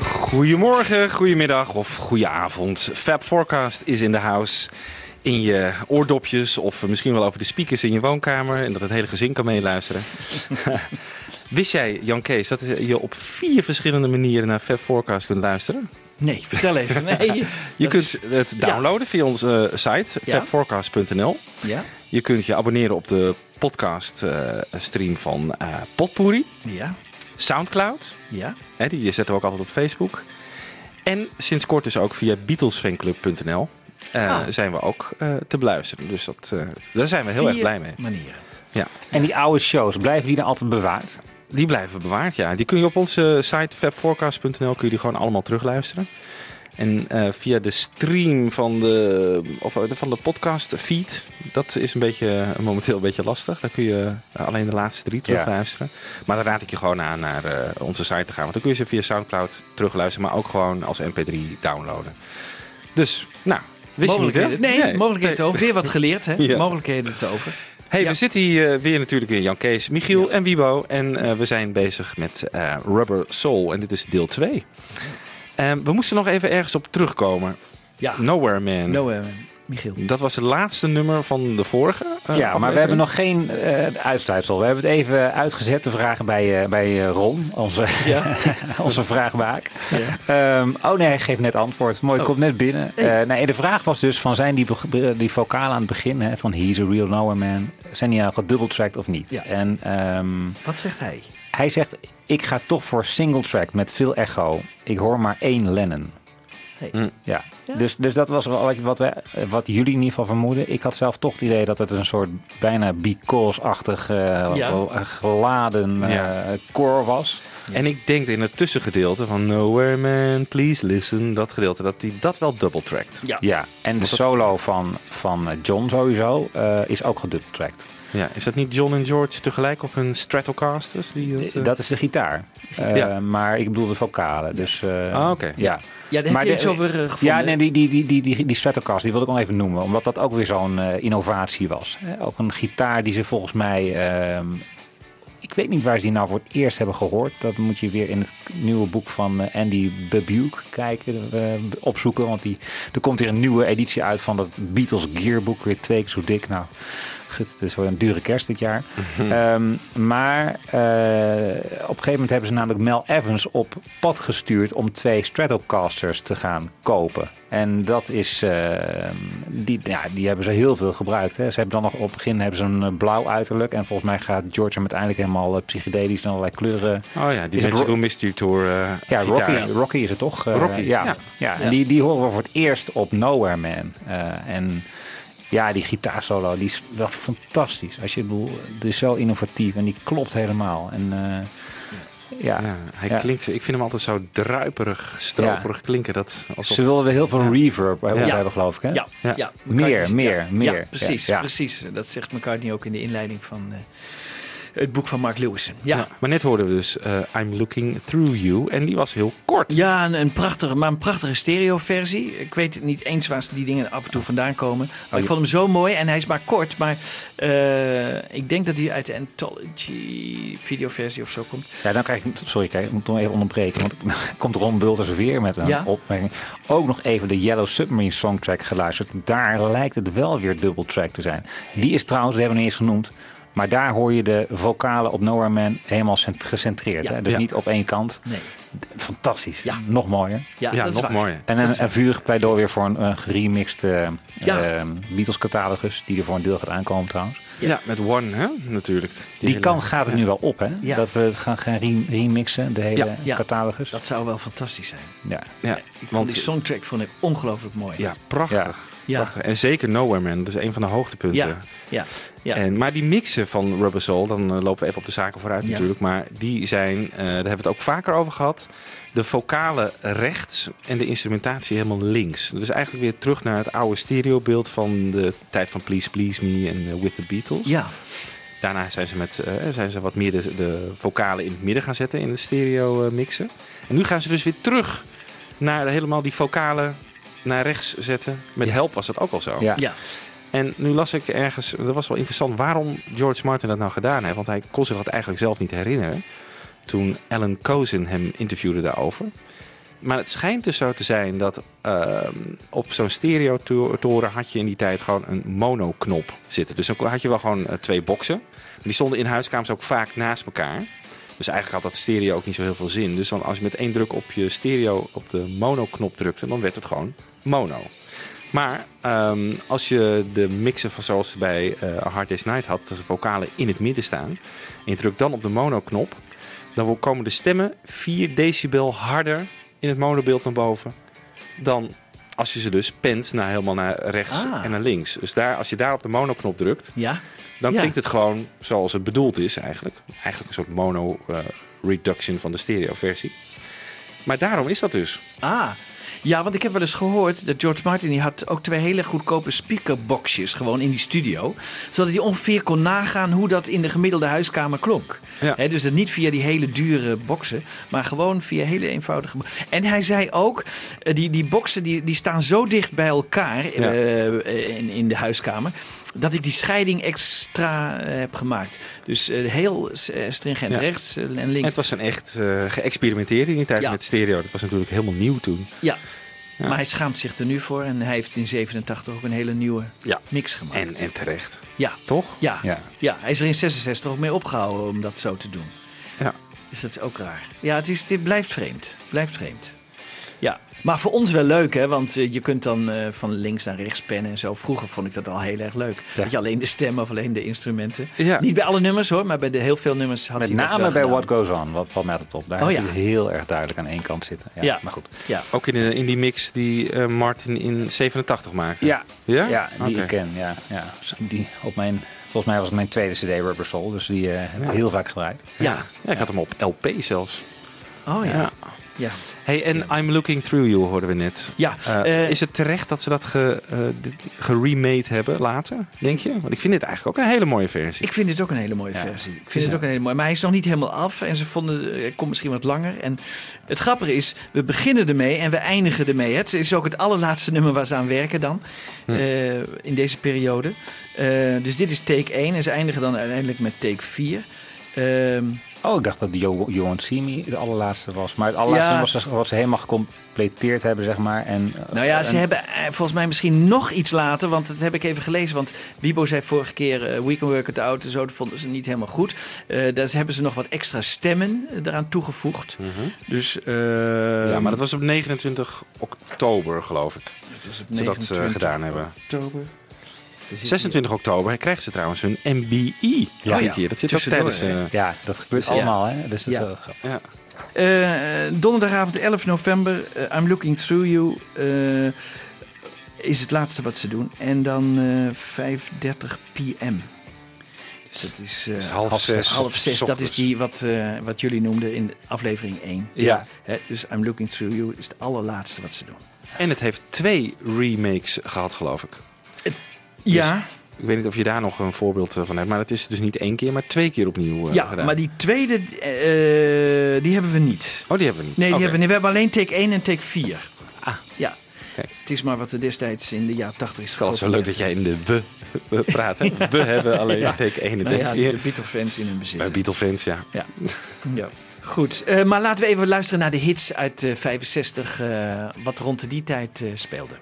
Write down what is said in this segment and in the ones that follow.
Goedemorgen, goedemiddag of goede avond. Fab Forecast is in de house. In je oordopjes of misschien wel over de speakers in je woonkamer. En dat het hele gezin kan meeluisteren. Wist jij, Jan Kees, dat je op vier verschillende manieren naar Fab Forecast kunt luisteren? Nee, vertel even. Nee. Je Dat kunt het downloaden via onze eh, site, Ja. fabforecast.nl. Ja, Je kunt je abonneren op de podcast eh, stream van eh Potpourri. ja, Soundcloud. ja. Hè, die zetten we ook altijd op Facebook. En sinds kort dus ook via BeatlesFanclub.nl eh, Ah. zijn we ook eh, te beluisteren. Dus dat, eh, daar zijn we heel erg blij mee. manieren. Ja. En die oude shows, blijven die dan altijd bewaard? Die blijven bewaard, ja. Die kun je op onze site fabforecast.nl kun je die gewoon allemaal terugluisteren. En eh, via de stream van de, of, eh, van de podcast feed, dat is een beetje, eh, momenteel een beetje lastig. Daar kun je alleen de laatste drie Ja. terugluisteren. Maar dan raad ik je gewoon aan naar eh, onze site te gaan. Want dan kun je ze via Soundcloud terugluisteren, maar ook gewoon als mp3 downloaden. Dus, nou, wist je niet hè? Mogelijkheden. Nee, mogelijkheden te over. Weer wat geleerd, hè? Ja. Mogelijkheden te over. Hey, Ja. we zitten hier weer natuurlijk weer Jan Kees, Michiel en Wibo. En eh, we zijn bezig met eh, Rubber Soul. En dit is deel 2. Ehm, we moesten nog even ergens op terugkomen. Ja. Nowhere Man. No, eh, Michiel. Dat was het laatste nummer van de vorige. eh, ja, maar we hebben nog geen eh uitsluitsel. We hebben het even uitgezet, de vragen bij, eh, bij eh, Ron, onze, onze vraagbaak. Ehm, oh nee, hij geeft net antwoord. Mooi, het komt net binnen. Eh, nee, de vraag was dus van zijn die, die vocalen aan het begin hè, van He's a Real Nowhere Man, zijn die nou gedubbeltracked of niet? Ja. En ehm, Wat zegt hij? Hij zegt, ik ga toch voor single track met veel echo. Ik hoor maar één Lennon. Hey. Hm. Ja, Dus, dus dat was wel wat, wat, wij, wat jullie in ieder geval vermoeden. Ik had zelf toch het idee dat het een soort bijna because-achtig eh, Ja. geladen eh Ja. koor was. En ik denk in het tussengedeelte van Nowhere Man, Please Listen, dat gedeelte, dat hij dat wel double trackt. Ja. Ja, en de solo van, van eh, John sowieso eh, is ook gedubbeltracked. Ja, is dat niet John en George tegelijk op hun Stratocasters? Die dat, eh, Dat is de gitaar. Eh, Ja. Maar ik bedoel de vocalen. Dus, eh, Ah, oké. Ja. Ja, daar heb Maar je de- iets over eh, gevonden. Ja, nee, die, die, die, die, die, die Stratocaster, die wil ik nog even noemen. Omdat dat ook weer zo'n eh, innovatie was. Hè, Ook een gitaar die ze volgens mij... ehm, ik weet niet waar ze die nou voor het eerst hebben gehoord. Dat moet je weer in het nieuwe boek van eh, Andy Babuke kijken, eh, opzoeken. Want die, er komt weer een nieuwe editie uit van dat Beatles Gearbook. Weer twee keer zo dik. Nou, goed, het is wel een dure kerst dit jaar. Ehm, maar eh, op een gegeven moment hebben ze namelijk Mel Evans op pad gestuurd om twee Stratocasters te gaan kopen. En dat is, eh, die, ja, die hebben ze heel veel gebruikt. Hè. Ze hebben dan nog op het begin hebben ze een eh, blauw uiterlijk. En volgens mij gaat George hem uiteindelijk helemaal eh, psychedelisch en allerlei kleuren. Oh ja, die Magical Mystery Tour Ja. Rocky, Rocky is het toch? Rocky, ja. ja. ja. en. Die, die horen we voor het eerst op Nowhere Man. En ja, die gitaarsolo, die is wel fantastisch. Als je bedoel, het is zo innovatief en die klopt helemaal. En eh, ja, Ja, hij Ja. klinkt, ik vind hem altijd zo druiperig, stroperig klinken. Dat, alsof, ze wilden heel veel reverb hebben, geloof ik. Hè? Ja, Ja. ja. Meer, meer, ja, meer. Ja, precies, Ja. precies. Dat zegt McCartney ook in de inleiding van, eh, Het boek van Mark Lewison. Ja. Ja, maar net hoorden we dus eh, I'm Looking Through You. En die was heel kort. Ja, een, een prachtige, maar een prachtige stereoversie. Ik weet niet eens waar die dingen af en toe vandaan komen. Maar Oh, ik vond hem zo mooi en hij is maar kort. Maar eh, ik denk dat hij uit de Anthology videoversie of zo komt. Ja, dan krijg ik, sorry, kijk, ik moet hem even onderbreken. Want komt Ron Bulters weer met een Ja. opmerking. Ook nog even de Yellow Submarine songtrack geluisterd. Daar lijkt het wel weer dubbeltrack te zijn. Die is trouwens, we hebben we niet eens genoemd. Maar daar hoor je de vocalen op Nowhere Man helemaal cent- gecentreerd. Ja. hè? Dus Ja. niet op één kant. Nee. Fantastisch. Ja. Nog mooier. Ja, Ja, dat is nog mooier. En een, een vurig pleidooi weer voor een, een geremixed eh, Ja. eh, Beatles-catalogus. Die er voor een deel gaat aankomen trouwens. Ja, met One, hè? natuurlijk. Die, hele- kant gaat het nu wel op, hè? Ja. Dat we het gaan, gaan re- remixen, de hele catalogus. Dat zou wel fantastisch zijn. Ja. Ja, Ik vond want die songtrack vond ik ongelooflijk mooi. ja, prachtig. Ja. En zeker Nowhere Man, dat is een van de hoogtepunten. ja, ja. ja. En, maar die mixen van Rubber Soul, dan eh, lopen we even op de zaken vooruit Ja. natuurlijk. Maar die zijn, eh, daar hebben we het ook vaker over gehad. De vocalen rechts en de instrumentatie helemaal links. Dus eigenlijk weer terug naar het oude stereobeeld van de tijd van Please Please Me en With the Beatles. ja. Daarna zijn ze, met, eh, zijn ze wat meer de, de vocalen in het midden gaan zetten in de stereo mixen. En nu gaan ze dus weer terug naar helemaal die vocalen naar rechts zetten. Met Help was dat ook al zo. Ja. ja. En nu las ik ergens, dat was wel interessant, waarom George Martin dat nou gedaan heeft. Want hij kon zich dat eigenlijk zelf niet herinneren. Toen Alan Kozin hem interviewde daarover. Maar het schijnt dus zo te zijn dat ehm, op zo'n stereotoren had je in die tijd gewoon een monoknop zitten. Dus dan had je wel gewoon eh, twee boxen. Maar die stonden in huiskamers ook vaak naast elkaar. Dus eigenlijk had dat stereo ook niet zo heel veel zin. Dus dan als je met één druk op je stereo op de monoknop drukte, dan werd het gewoon mono. Maar ehm, als je de mixen van zoals bij eh A Hard Day's Night had, dat de vocalen in het midden staan, en je drukt dan op de monoknop, dan komen de stemmen 4 decibel harder in het monobeeld naar boven dan als je ze dus pent naar helemaal naar rechts Ah. en naar links. Dus daar, als je daar op de monoknop drukt, ja. dan Ja. klinkt het gewoon zoals het bedoeld is eigenlijk. Eigenlijk een soort mono eh, van de stereoversie. Maar daarom is dat dus. Ah, ja, want ik heb wel eens gehoord dat George Martin die had ook twee hele goedkope speakerboxjes gewoon in die studio. Zodat hij ongeveer kon nagaan hoe dat in de gemiddelde huiskamer klonk. Ja. Dus dat niet via die hele dure boxen, maar gewoon via hele eenvoudige. En hij zei ook, eh, die, die boxen die, die staan zo dicht bij elkaar Ja. eh, in, in de huiskamer. Dat ik die scheiding extra eh, heb gemaakt. Dus eh, heel eh, stringent Ja. rechts en En links. het was een echt geëxperimenteerd in die tijd Ja. met stereo. Dat was natuurlijk helemaal nieuw toen. Ja. Ja. Maar hij schaamt zich er nu voor en hij heeft in 87 ook een hele nieuwe Ja. mix gemaakt. En, en terecht. ja. Toch? Ja. Ja. Ja. hij is er in 66 ook mee opgehouden om dat zo te doen. Ja. Dus dat is ook raar. Ja, het, is, het blijft vreemd. Blijft vreemd. Ja, maar voor ons wel leuk, hè? Want eh, je kunt dan eh, van links naar rechts pennen en zo. Vroeger vond ik dat al heel erg leuk. Dat je alleen de stemmen of alleen de instrumenten. Ja. Niet bij alle nummers hoor, maar bij de heel veel nummers had Met dat name wel bij gedaan. What Goes On, wat valt mij altijd op. Daar Oh, heb ja. je heel erg duidelijk aan één kant zitten. Ja, Ja. Maar goed. Ja. Ook in, de, in die mix die eh, Martin in 87 maakte. Ja, Ja? ja die ik ken. Ja, ja. Die op mijn, volgens mij was het mijn tweede CD Rubber Soul. Dus die eh, heb ik Ja. heel vaak gedraaid. Ja. Ja, ik had hem op LP zelfs. Oh ja. Ja. Ja. Hey, en I'm Looking Through You hoorden we net. Ja. Eh, eh, is het terecht dat ze dat ge, eh, geremade hebben later, denk je? Want ik vind dit eigenlijk ook een hele mooie versie. Ik vind dit ook een hele mooie Ja. versie. Ik vind het ook een hele mooie. Maar hij is nog niet helemaal af. En ze vonden, hij komt misschien wat langer. En het grappige is, we beginnen ermee en we eindigen ermee. Het is ook het allerlaatste nummer waar ze aan werken dan. eh, in deze periode. Dus dit is take 1 en ze eindigen dan uiteindelijk met take 4. Oh, ik dacht dat You, you Won't See Me de allerlaatste was. Maar het allerlaatste Ja. was dus wat ze helemaal gecompleteerd hebben, zeg maar. En, nou ja, ze en- hebben eh, volgens mij misschien nog iets later. Want dat heb ik even gelezen. Want Wibo zei vorige keer, eh, We Can Work It Out en zo. Dat vonden ze niet helemaal goed. Eh daar hebben ze nog wat extra stemmen eh, eraan toegevoegd. Dus, eh, ja, maar dat was op 29 oktober, geloof ik. Dus op Ze dat eh, 29 gedaan hebben. oktober. Er zit 26 oktober krijgen ze trouwens hun MBE. Ja. Ja, hier. Dat zit ook Tussendoor, tijdens... eh, Ja, dat gebeurt Dus ja. allemaal, hè? Dus dat Ja. is wel grappig. ja. hier. Eh, donderdagavond 11 november, eh, I'm Looking Through You, eh, is het laatste wat ze doen. En dan eh 5.30 pm. Dus dat is, eh, is half zes. half zes. Dat is die wat, eh, wat jullie noemden in aflevering 1. Ja. Hè, dus I'm Looking Through You is het allerlaatste wat ze doen. En het heeft twee remakes gehad, geloof ik. Ja, Ik weet niet of je daar nog een voorbeeld eh, van hebt. Maar het is dus niet één keer, maar twee keer opnieuw eh, ja, gedaan. maar die tweede, eh, die hebben we niet. Oh, die hebben we niet. Nee, die hebben we niet. We hebben alleen take 1 en take 4. Ah. Ja. Kijk. Het is maar wat er destijds in de jaren 80 is Het is wel zo leuk dat jij in de we, we praat. Hè? We hebben alleen Ja. take 1 en nou take ja, 4. de Beatle-fans in hun bezit. Bij Beatle-fans, ja. Ja. ja. Goed, maar laten we even luisteren naar de hits uit eh 65, eh, wat rond die tijd speelde.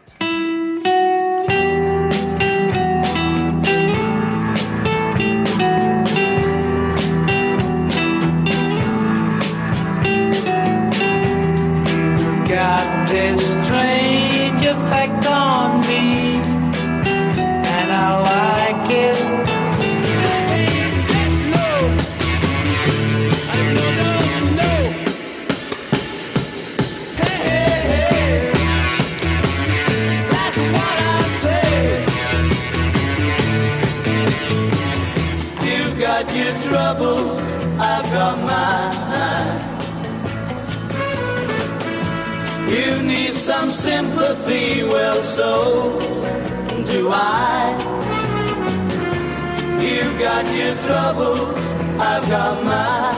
Got your troubles, I've got mine.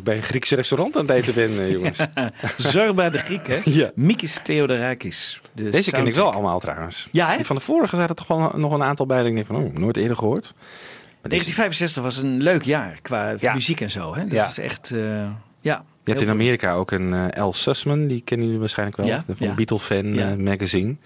Ik bij een Griekse restaurant aan het eten ben, eh, jongens. Zorba de Griek, hè? Ja. Mikis Theodorakis. De Deze ken ik wel allemaal trouwens. Ja, hè? Van de vorige zaten toch wel nog een aantal bij. dat Ik denk van, oh, nooit eerder gehoord. Maar deze- 1965 was een leuk jaar qua Ja. muziek en zo. Hè? Dat Ja. is echt, eh, ja. Je hebt in Amerika ook een eh L. Sussman, die kennen jullie waarschijnlijk wel. Ja, van ja. Beatle-fan Ja. eh, magazine.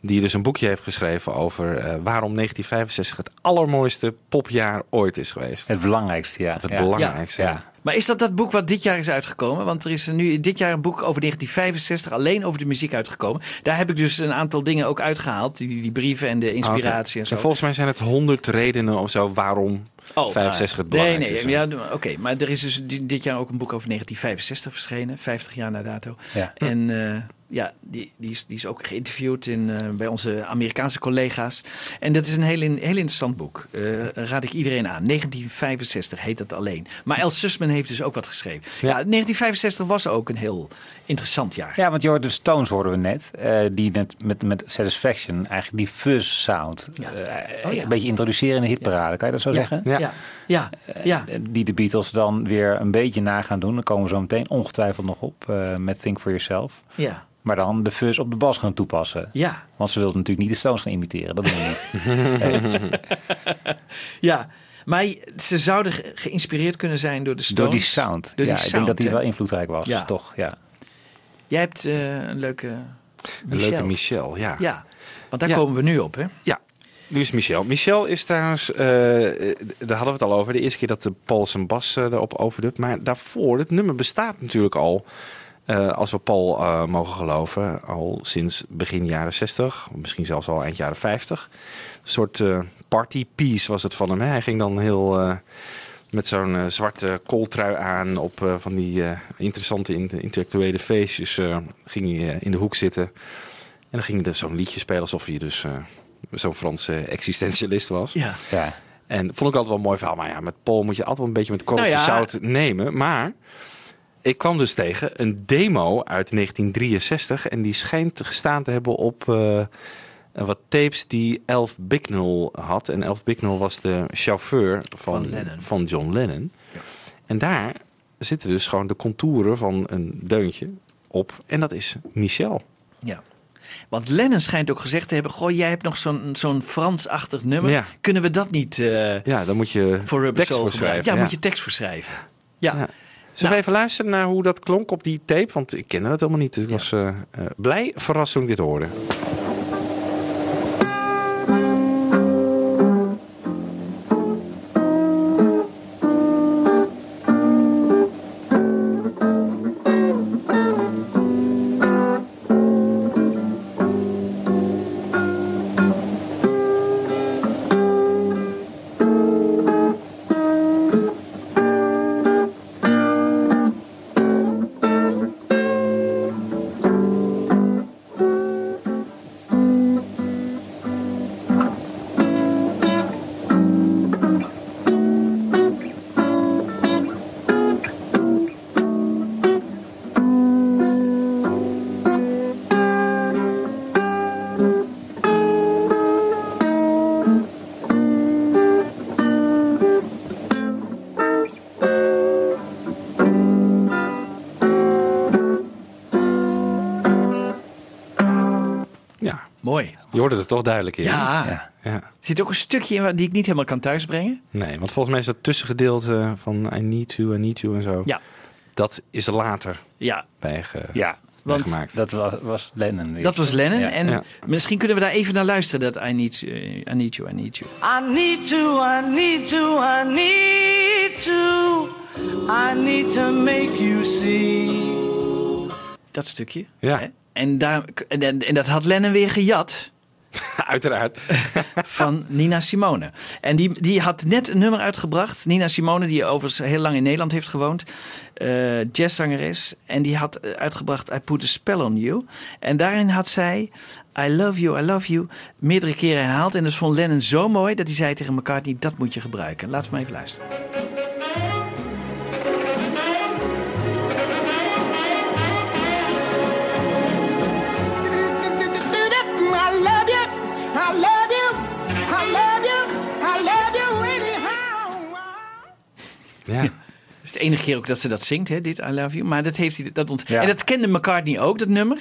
Die dus een boekje heeft geschreven over eh, waarom 1965 het allermooiste popjaar ooit is geweest. Het belangrijkste, ja. Het ja. belangrijkste. Ja. Maar is dat dat boek wat dit jaar is uitgekomen? Want er is er nu dit jaar een boek over 1965 alleen over de muziek uitgekomen. Daar heb ik dus een aantal dingen ook uitgehaald. Die, die brieven en de inspiratie en zo. En volgens mij zijn het honderd redenen of zo waarom Oh, 65 het nee, belangrijkste nee, is. ja, oké. maar er is dus di- dit jaar ook een boek over 1965 verschenen. 50 jaar na dato. Ja. En eh, ja, die, die, is, die is ook geïnterviewd in, eh, bij onze Amerikaanse collega's. En dat is een heel, in- heel interessant boek. Eh, raad ik iedereen aan. 1965 heet dat alleen. Maar El Sussman heeft dus ook wat geschreven. Ja. 1965 was ook een heel interessant jaar. Ja, want je hoort de Stones hoorden we net, eh, die net met, met Satisfaction eigenlijk die fuzz sound Ja. eh, Oh, ja. een beetje introduceren in de hitparade, kan je dat zo zeggen? Ja. ja, ja. ja. Die de Beatles dan weer een beetje na gaan doen. Daar komen we zo meteen ongetwijfeld nog op eh, met Think For Yourself. Ja. Maar dan de fuzz op de bas gaan toepassen. ja. Want ze wilden natuurlijk niet de Stones gaan imiteren. Dat doen we niet. Ja, maar ze zouden ge- geïnspireerd kunnen zijn door de Stones. Door die sound. Door ja, die ik sound, denk dat die hè? wel invloedrijk was. Ja. Toch, ja. Jij hebt eh, een leuke Een Michel. leuke Michel, ja. Ja, want daar Ja. komen we nu op, hè? Ja, nu is Michel. Michel is trouwens, eh, eh, daar hadden we het al over, de eerste keer dat de Paul zijn bas erop overdubt. Maar daarvoor, het nummer bestaat natuurlijk al, eh, als we Paul eh, mogen geloven, al sinds begin jaren 60, misschien zelfs al eind jaren 50. Een soort eh, party piece was het van hem. Hè? Hij ging dan heel... eh, met zo'n zwarte kooltrui aan op eh, van die eh, interessante in- intellectuele feestjes eh, ging hij in de hoek zitten. En dan ging hij dus zo'n liedje spelen alsof hij dus eh, zo'n Franse existentialist was. Ja. ja. En vond ik altijd wel een mooi verhaal. Maar ja, met Paul moet je altijd wel een beetje met korreltje Nou ja. zout nemen. Maar ik kwam dus tegen een demo uit 1963. En die schijnt gestaan te hebben op eh, wat tapes die Elf Bicknell had. En Elf Bicknell was de chauffeur van, Van Lennon. van John Lennon. En daar zitten dus gewoon de contouren van een deuntje op. En dat is Michel. ja. Want Lennon schijnt ook gezegd te hebben... Goh, jij hebt nog zo'n zo'n Frans-achtig nummer. Ja. Kunnen we dat niet eh, Ja, dan moet je voor tekst voor schrijven. Ja, moet je tekst voor schrijven. Ja. Ja. Zullen we even luisteren naar hoe dat klonk op die tape? Want ik kende dat helemaal niet. Dus ik was eh, eh, blij verrast toen ik dit hoorde. Het toch duidelijk in. Ja. Ja. Ja. Er zit ook een stukje in wat- die ik niet helemaal kan thuisbrengen. Nee, want volgens mij is dat tussengedeelte van I need to, I need to en zo. Ja. Dat is er later Ja, bij, ge- Ja, want gemaakt. dat was, was Lennon weer. dat was Lennon. Ja. En Ja. misschien kunnen we daar even naar luisteren. Dat I need, eh, I need you, I need you. I need to, I need to, I need to. I need to make you see. Dat stukje. Ja. Hè? En, daar, en, en, en dat had Lennon weer gejat Uiteraard. van Nina Simone. En die, die had net een nummer uitgebracht. Nina Simone, die overigens heel lang in Nederland heeft gewoond. eh jazzzangeres. En die had eh, uitgebracht I Put a Spell on You. En daarin had zij I love you, I love you meerdere keren herhaald. En dat vond Lennon zo mooi dat hij zei tegen McCartney... dat moet je gebruiken. Laten we maar even luisteren. Ja. Dat is de enige keer ook dat ze dat zingt, hè, dit I love you. Maar dat heeft hij... Dat ont... Ja. En dat kende McCartney ook, dat nummer.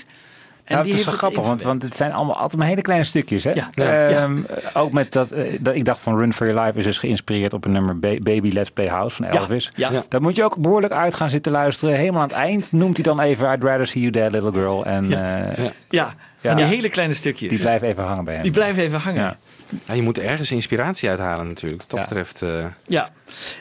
En Ja, het is wel grappig, want, want het zijn allemaal altijd maar hele kleine stukjes. Hè? Ja. Ja. Ehm, Ook met dat, eh, dat, ik dacht van Run for Your Life is dus geïnspireerd op een nummer Ba- Baby Let's Play House van Elvis. ja. Ja. Daar moet je ook behoorlijk uit gaan zitten luisteren. Helemaal aan het eind noemt hij dan even I'd rather see you there, little girl. En eh, Ja, Ja. van die hele kleine stukjes. die blijven even hangen bij hem. Die blijven even hangen. Ja. Je moet ergens inspiratie uithalen natuurlijk. Wat dat Ja. betreft... eh, Ja,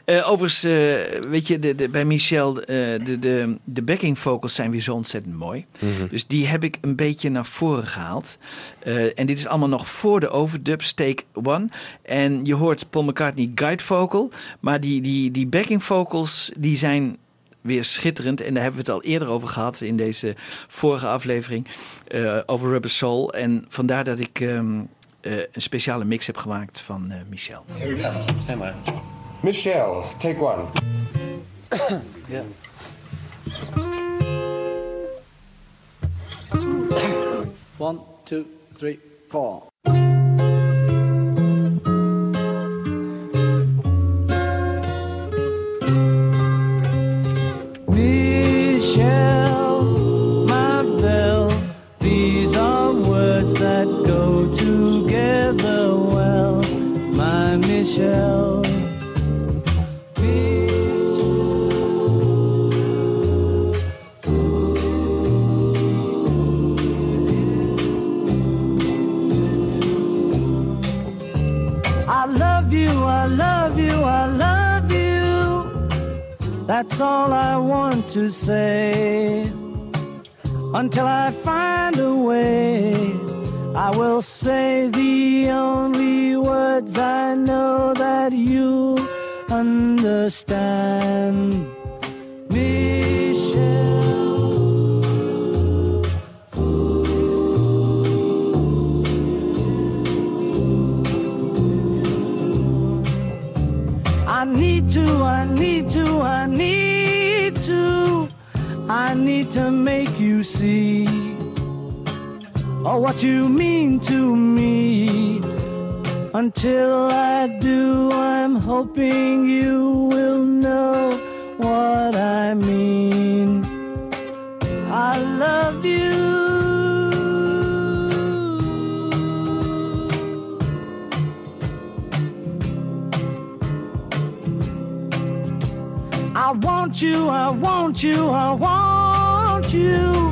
Eh, overigens, eh, weet je, de, de, bij Michel, de, de, de backing vocals zijn weer zo ontzettend mooi. Dus die heb ik een beetje naar voren gehaald. Eh, en dit is allemaal nog voor de overdub, take one. En je hoort Paul McCartney guide vocal, maar die, die, die backing vocals, die zijn weer schitterend. En daar hebben we het al eerder over gehad in deze vorige aflevering over Rubber Soul. En vandaar dat ik ehm, eh, een speciale mix heb gemaakt van eh, Michel. Michelle, take one. One, two, three, four. Michelle, Michelle. I love you, I love you, I love you. That's all I want to say. Until I find a way, I will say the only words I know that you understand. Michelle. I need to, I need to, I need to, I need to make you see oh, what you mean to me. Until I do, I'm hoping you will know what I mean. I love you. I want you, I want you, I want you.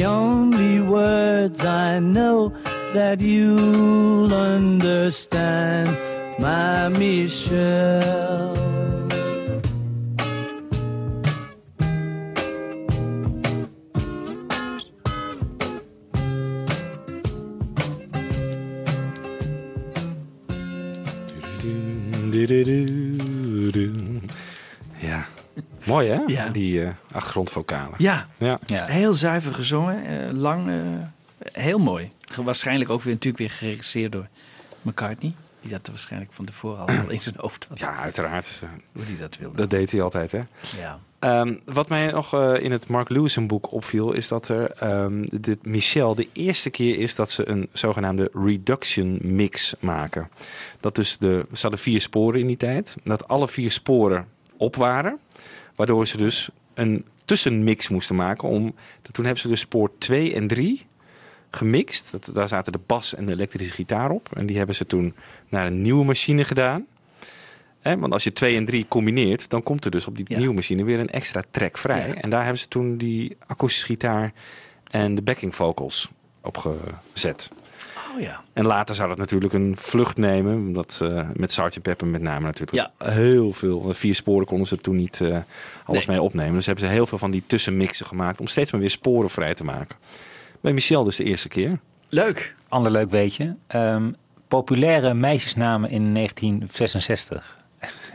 the only words I know that you'll understand, my Michelle. Ja, mooi hè? Ja. Die eh, achtergrondvocalen. Ja, Ja. Ja. heel zuiver gezongen, eh, lang, eh, heel mooi. Waarschijnlijk ook weer natuurlijk weer geregisseerd door McCartney. Die dat waarschijnlijk van tevoren al in zijn hoofd had. Ja, uiteraard. Hoe die dat wilde. Dat deed hij altijd, hè? Ja. Ehm, wat mij nog eh, in het Mark Lewison boek opviel, is dat er ehm dit Michel de eerste keer is dat ze een zogenaamde reduction mix maken. Dat dus de, ze hadden vier sporen in die tijd, dat alle vier sporen op waren, waardoor ze dus een tussenmix moesten maken. Om, toen hebben ze dus spoor 2 en 3 gemixt. Dat, daar zaten de bas en de elektrische gitaar op. En die hebben ze toen naar een nieuwe machine gedaan. Want als je 2 en 3 combineert, dan komt er dus op die Ja. nieuwe machine weer een extra track vrij. Ja. En daar hebben ze toen die akoestische gitaar en de backing vocals op gezet. Oh ja. En later zou dat natuurlijk een vlucht nemen. Omdat eh, met Sgt. Pepper met name natuurlijk Ja. heel veel. want Vier sporen konden ze toen niet eh, alles Nee. mee opnemen. Dus hebben ze heel veel van die tussenmixen gemaakt. Om steeds maar weer sporen vrij te maken. Bij Michel dus de eerste keer. Leuk. Ander leuk weetje. Ehm, populaire meisjesnamen in 1966.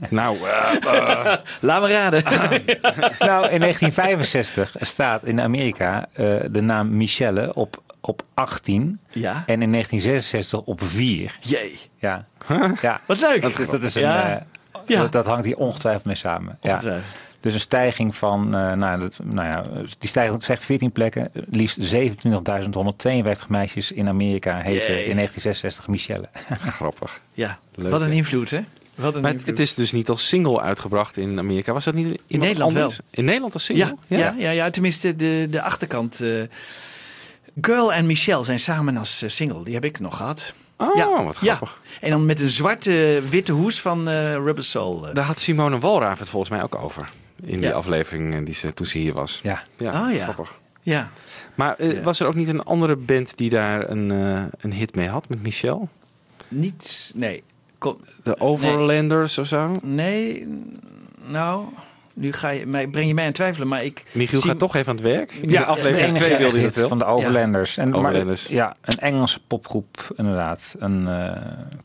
Nou, eh, Laat me raden. nou, in 1965 staat in Amerika eh, de naam Michelle op, op 18. ja. En in 1966 op 4. Jee. Ja. ja. Wat leuk. Dat, is- dat, is een, Ja. eh, Ja. dat, dat hangt hier ongetwijfeld mee samen. Ja. Ongetwijfeld. Dus een stijging van, eh, nou, dat, nou ja, die stijging zegt 14 plekken. Liefst 27.152 meisjes in Amerika heten Jee. in 1966 Michelle. grappig. Ja. Leuk, Wat een hè? invloed, hè? Wat een Maar het, invloed. het is dus niet als single uitgebracht in Amerika. Was dat niet in, In Nederland wel. In Nederland als single? Ja, ja, ja, ja, tenminste de, de achterkant. eh, Girl en Michelle zijn samen als eh, single. Die heb ik nog gehad. Oh, ja. wat Ja. grappig. En dan met een zwarte witte hoes van eh Rubber Soul. eh. Daar had Simone Walraaf het volgens mij ook over. In die Ja. aflevering eh, die ze, toen ze hier was. Ja. Ja, Oh, ja. grappig. Ja. Maar eh, Ja. was er ook niet een andere band die daar een, eh, een hit mee had met Michel? Niet, nee. Kom, De Overlanders of zo? nee, nou, nu ga je, mij, breng je mij aan twijfelen, maar ik... Michiel zie- gaat toch even aan het werk. Ja, de aflevering de enige 2 wilde hij hit dat wel. van de Overlanders. En, maar- Overlanders. ja, een Engelse popgroep inderdaad. Een eh,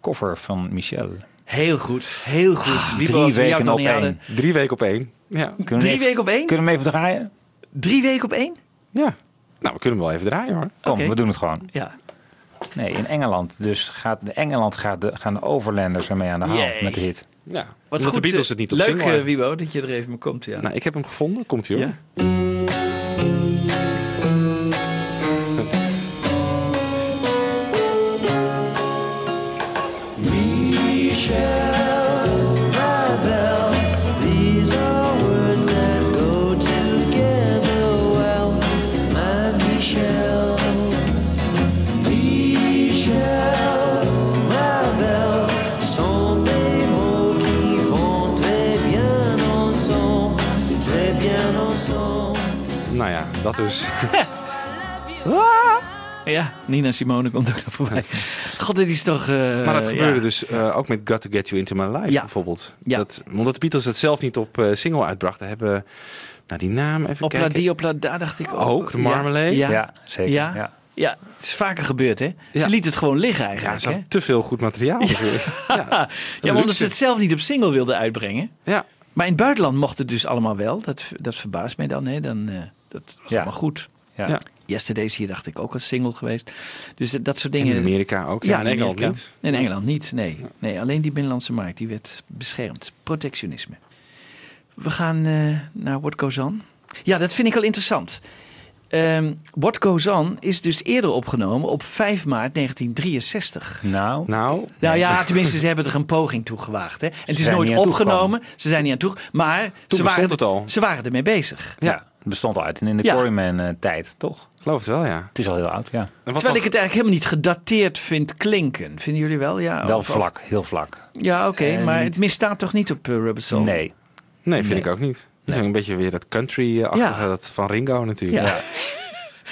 cover van Michelle. Heel goed, heel goed. Wie drie weken op één. Drie weken op één. Ja. Kunnen we Drie even- weken op één? Kunnen we hem even draaien? Drie weken op één? ja. Nou, we kunnen hem wel even draaien hoor. Kom, we doen het gewoon. Ja. Nee, in Engeland. Dus gaat de Engeland gaat de, gaan de Overlanders ermee aan de haal met de hit. Ja. Wat Omdat goed. de Beatles eh, het niet op Leuk, eh. Wiebo, dat je er even mee komt. Ja. Nou, ik heb hem gevonden. Komt hij hoor. Ja? Dat dus. Ja, Nina Simone komt ook nog voorbij. God, dit is toch... eh, Maar dat gebeurde ja. dus eh, ook met Got to Get You Into My Life Ja. bijvoorbeeld. Ja. Dat, omdat de Beatles het zelf niet op eh, single uitbrachten, hebben... Nou, die naam even Op la kijken. die, op la da, dacht ik ook. Ook, de Marmalade? Ja, ja. Ja, zeker. Ja. Ja. ja, het is vaker gebeurd, hè? Ja. Ze liet het gewoon liggen Ja, eigenlijk, ze had hè? te veel goed materiaal. Ja, Ja, lukt omdat ze het. zelf niet op single wilden uitbrengen. ja. Maar in het buitenland mocht het dus allemaal wel. Dat, dat verbaast mij dan, hè? Dan, eh, dat was Ja. allemaal goed. Ja. Ja. Yesterday's hier dacht ik ook als single geweest. Dus dat, dat soort En dingen. in Amerika ook. Ja, in Engeland Amerika. niet. In Engeland niet, nee. nee. Alleen die binnenlandse markt, die werd beschermd. Protectionisme. We gaan eh, naar What Goes On. Ja, dat vind ik wel interessant. Ehm, What Goes On is dus eerder opgenomen op 5 maart 1963. Nou, Nou, Nou ja, tenminste, ze hebben er een poging toe gewaagd. Hè? En het is nooit opgenomen. Ze zijn niet aan toe. Maar ze waren, het al. ze waren ermee bezig. ja. Het bestond al uit in de Ja. Quarryman-tijd, toch? geloof het wel, ja. Het is al heel oud, ja. Terwijl ik het eigenlijk helemaal niet gedateerd vind klinken. Vinden jullie wel? Ja, Wel of- of- vlak, heel vlak. Ja, oké. Maar niet- het misstaat toch niet op uh, Rubber Soul? Nee. Nee, vind Nee. ik ook niet. Het is een beetje weer dat country-achtige Ja. dat van Ringo natuurlijk. Ja.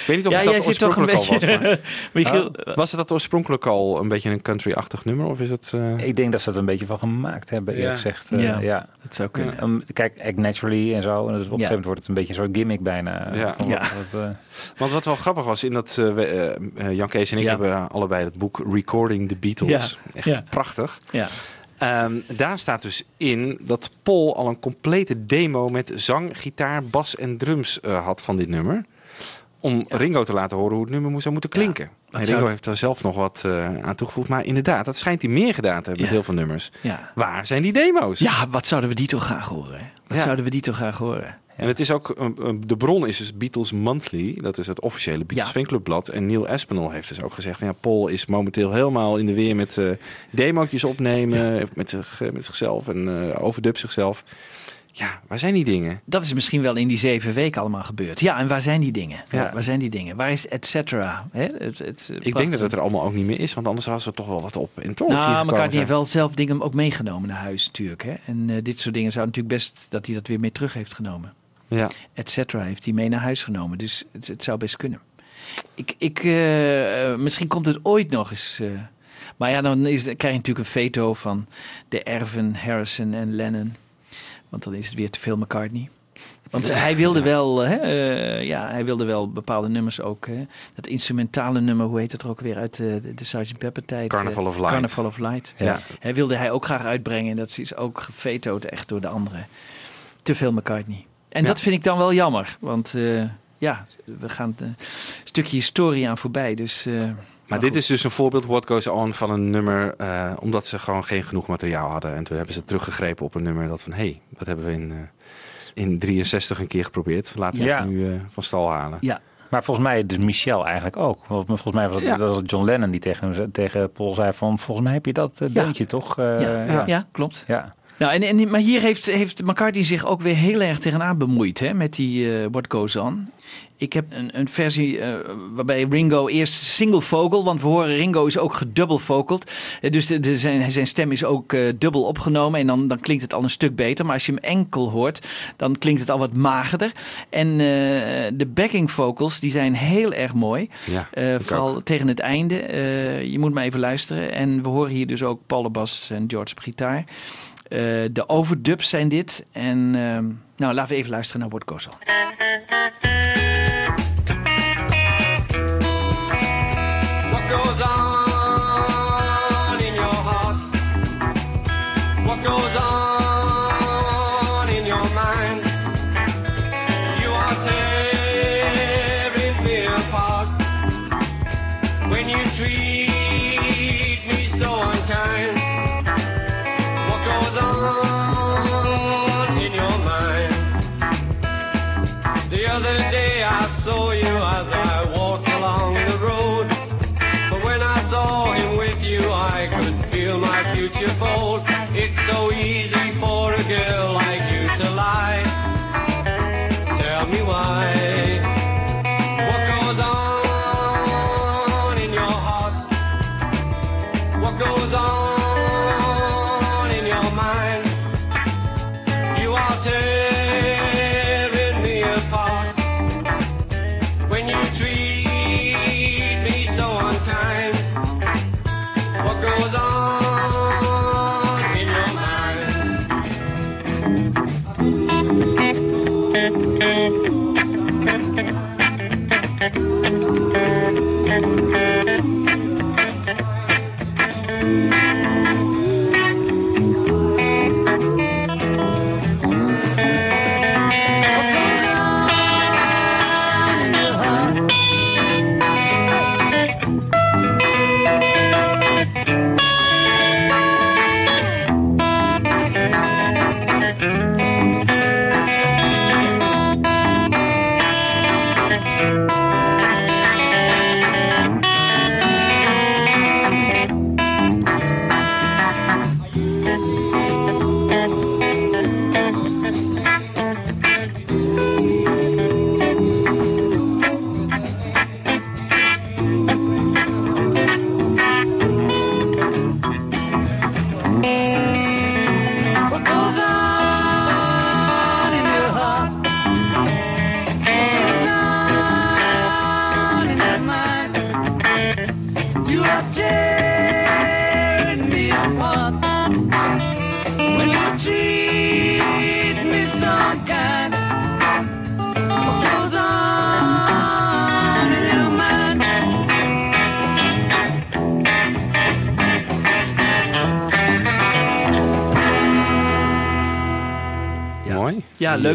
Ja. Ik weet niet of Ja, het dat jij zit toch een oorspronkelijk al was. beetje... maar- Michiel, Oh, was het dat oorspronkelijk al een beetje een country-achtig nummer? Of is het... eh, Ik denk dat ze het een beetje van gemaakt hebben, eerlijk Ja. gezegd. Eh, Ja. ja. dat zou kunnen. Um, kijk, Act Naturally en zo. En op een gegeven moment wordt het een beetje een soort gimmick bijna. Ja. Van Ja. wat- wat, eh, Want wat wel grappig was, in dat eh, we, eh, eh, Jan Kees en ik Ja. hebben allebei het boek Recording the Beatles. Echt Ja. prachtig. Ja. Ehm, daar staat dus in dat Paul al een complete demo met zang, gitaar, bas en drums eh, had van dit nummer. Om Ringo te laten horen hoe het nummer zou moeten klinken. en Ringo zou- heeft daar zelf nog wat eh, aan toegevoegd. Maar inderdaad, dat schijnt hij meer gedaan te hebben met heel veel nummers. Ja. Waar zijn die demo's? ja, wat zouden we die toch graag horen? hè? Wat zouden we die toch graag horen? En het is ook, eh, eh, de bron is dus Beatles Monthly. Dat is het officiële Beatles fanclubblad. En Neil Aspinall heeft dus ook gezegd... Van, ja, Paul is momenteel helemaal in de weer met demootjes opnemen. Met, zich, met zichzelf en eh overdub zichzelf. Ja, waar zijn die dingen? Dat is misschien wel in die zeven weken allemaal gebeurd. Ja, en waar zijn die dingen? Ja. Waar, waar zijn die dingen? Waar is et cetera? Het, het, Ik denk dat het er allemaal ook niet meer is. Want anders was er toch wel wat op in. Nou, McCartney heeft wel zelf dingen ook meegenomen naar huis natuurlijk. Hè? En eh, dit soort dingen zou natuurlijk best dat hij dat weer mee terug heeft genomen. Ja. Et cetera heeft hij mee naar huis genomen. Dus het, het zou best kunnen. Ik, ik, eh, misschien komt het ooit nog eens. eh, maar ja, dan is, dan krijg je natuurlijk een veto van de erven Harrison en Lennon. Want dan is het weer te veel McCartney. Want hij wilde wel, hè, eh, ja, hij wilde wel bepaalde nummers ook. Hè. Dat instrumentale nummer, hoe heet het er ook weer uit eh, de, de Sgt. Pepper tijd? Carnival eh, of Light. Carnival of Light. Ja. Hij wilde hij ook graag uitbrengen. En dat is ook gevetoed echt door de anderen. Te veel McCartney. En Ja. dat vind ik dan wel jammer. Want eh, ja, we gaan een stukje historie aan voorbij. Dus, eh, Maar dit is dus een voorbeeld, What Goes On, van een nummer... eh, omdat ze gewoon geen genoeg materiaal hadden. En toen hebben ze teruggegrepen op een nummer dat van... hé, hey, dat hebben we in, eh, in 63 een keer geprobeerd. Laten we Ja. het nu eh, van stal halen. Ja, Maar volgens mij, dus Michel eigenlijk ook. Want volgens mij was het, Ja. dat was het John Lennon die tegen, hem tegen Paul zei van... volgens mij heb je dat uh, deuntje toch? Eh, ja, ja. ja. klopt. Ja. Nou, en, en, maar hier heeft, heeft McCartney zich ook weer heel erg tegenaan bemoeid hè, met die eh, What Goes On. Ik heb een, een versie eh, waarbij Ringo eerst single vocal, want we horen Ringo is ook gedubbel vocald. Eh, dus de, de, zijn, zijn stem is ook eh, dubbel opgenomen en dan, dan klinkt het al een stuk beter. Maar als je hem enkel hoort, dan klinkt het al wat magerder. En de backing vocals, die zijn heel erg mooi. Ja, vooral ook. tegen het einde. Je moet maar even luisteren. En we horen hier dus ook Paul de bas en George op gitaar. De overdubs zijn dit. En ehm, nou, laten we even luisteren naar What Goes On.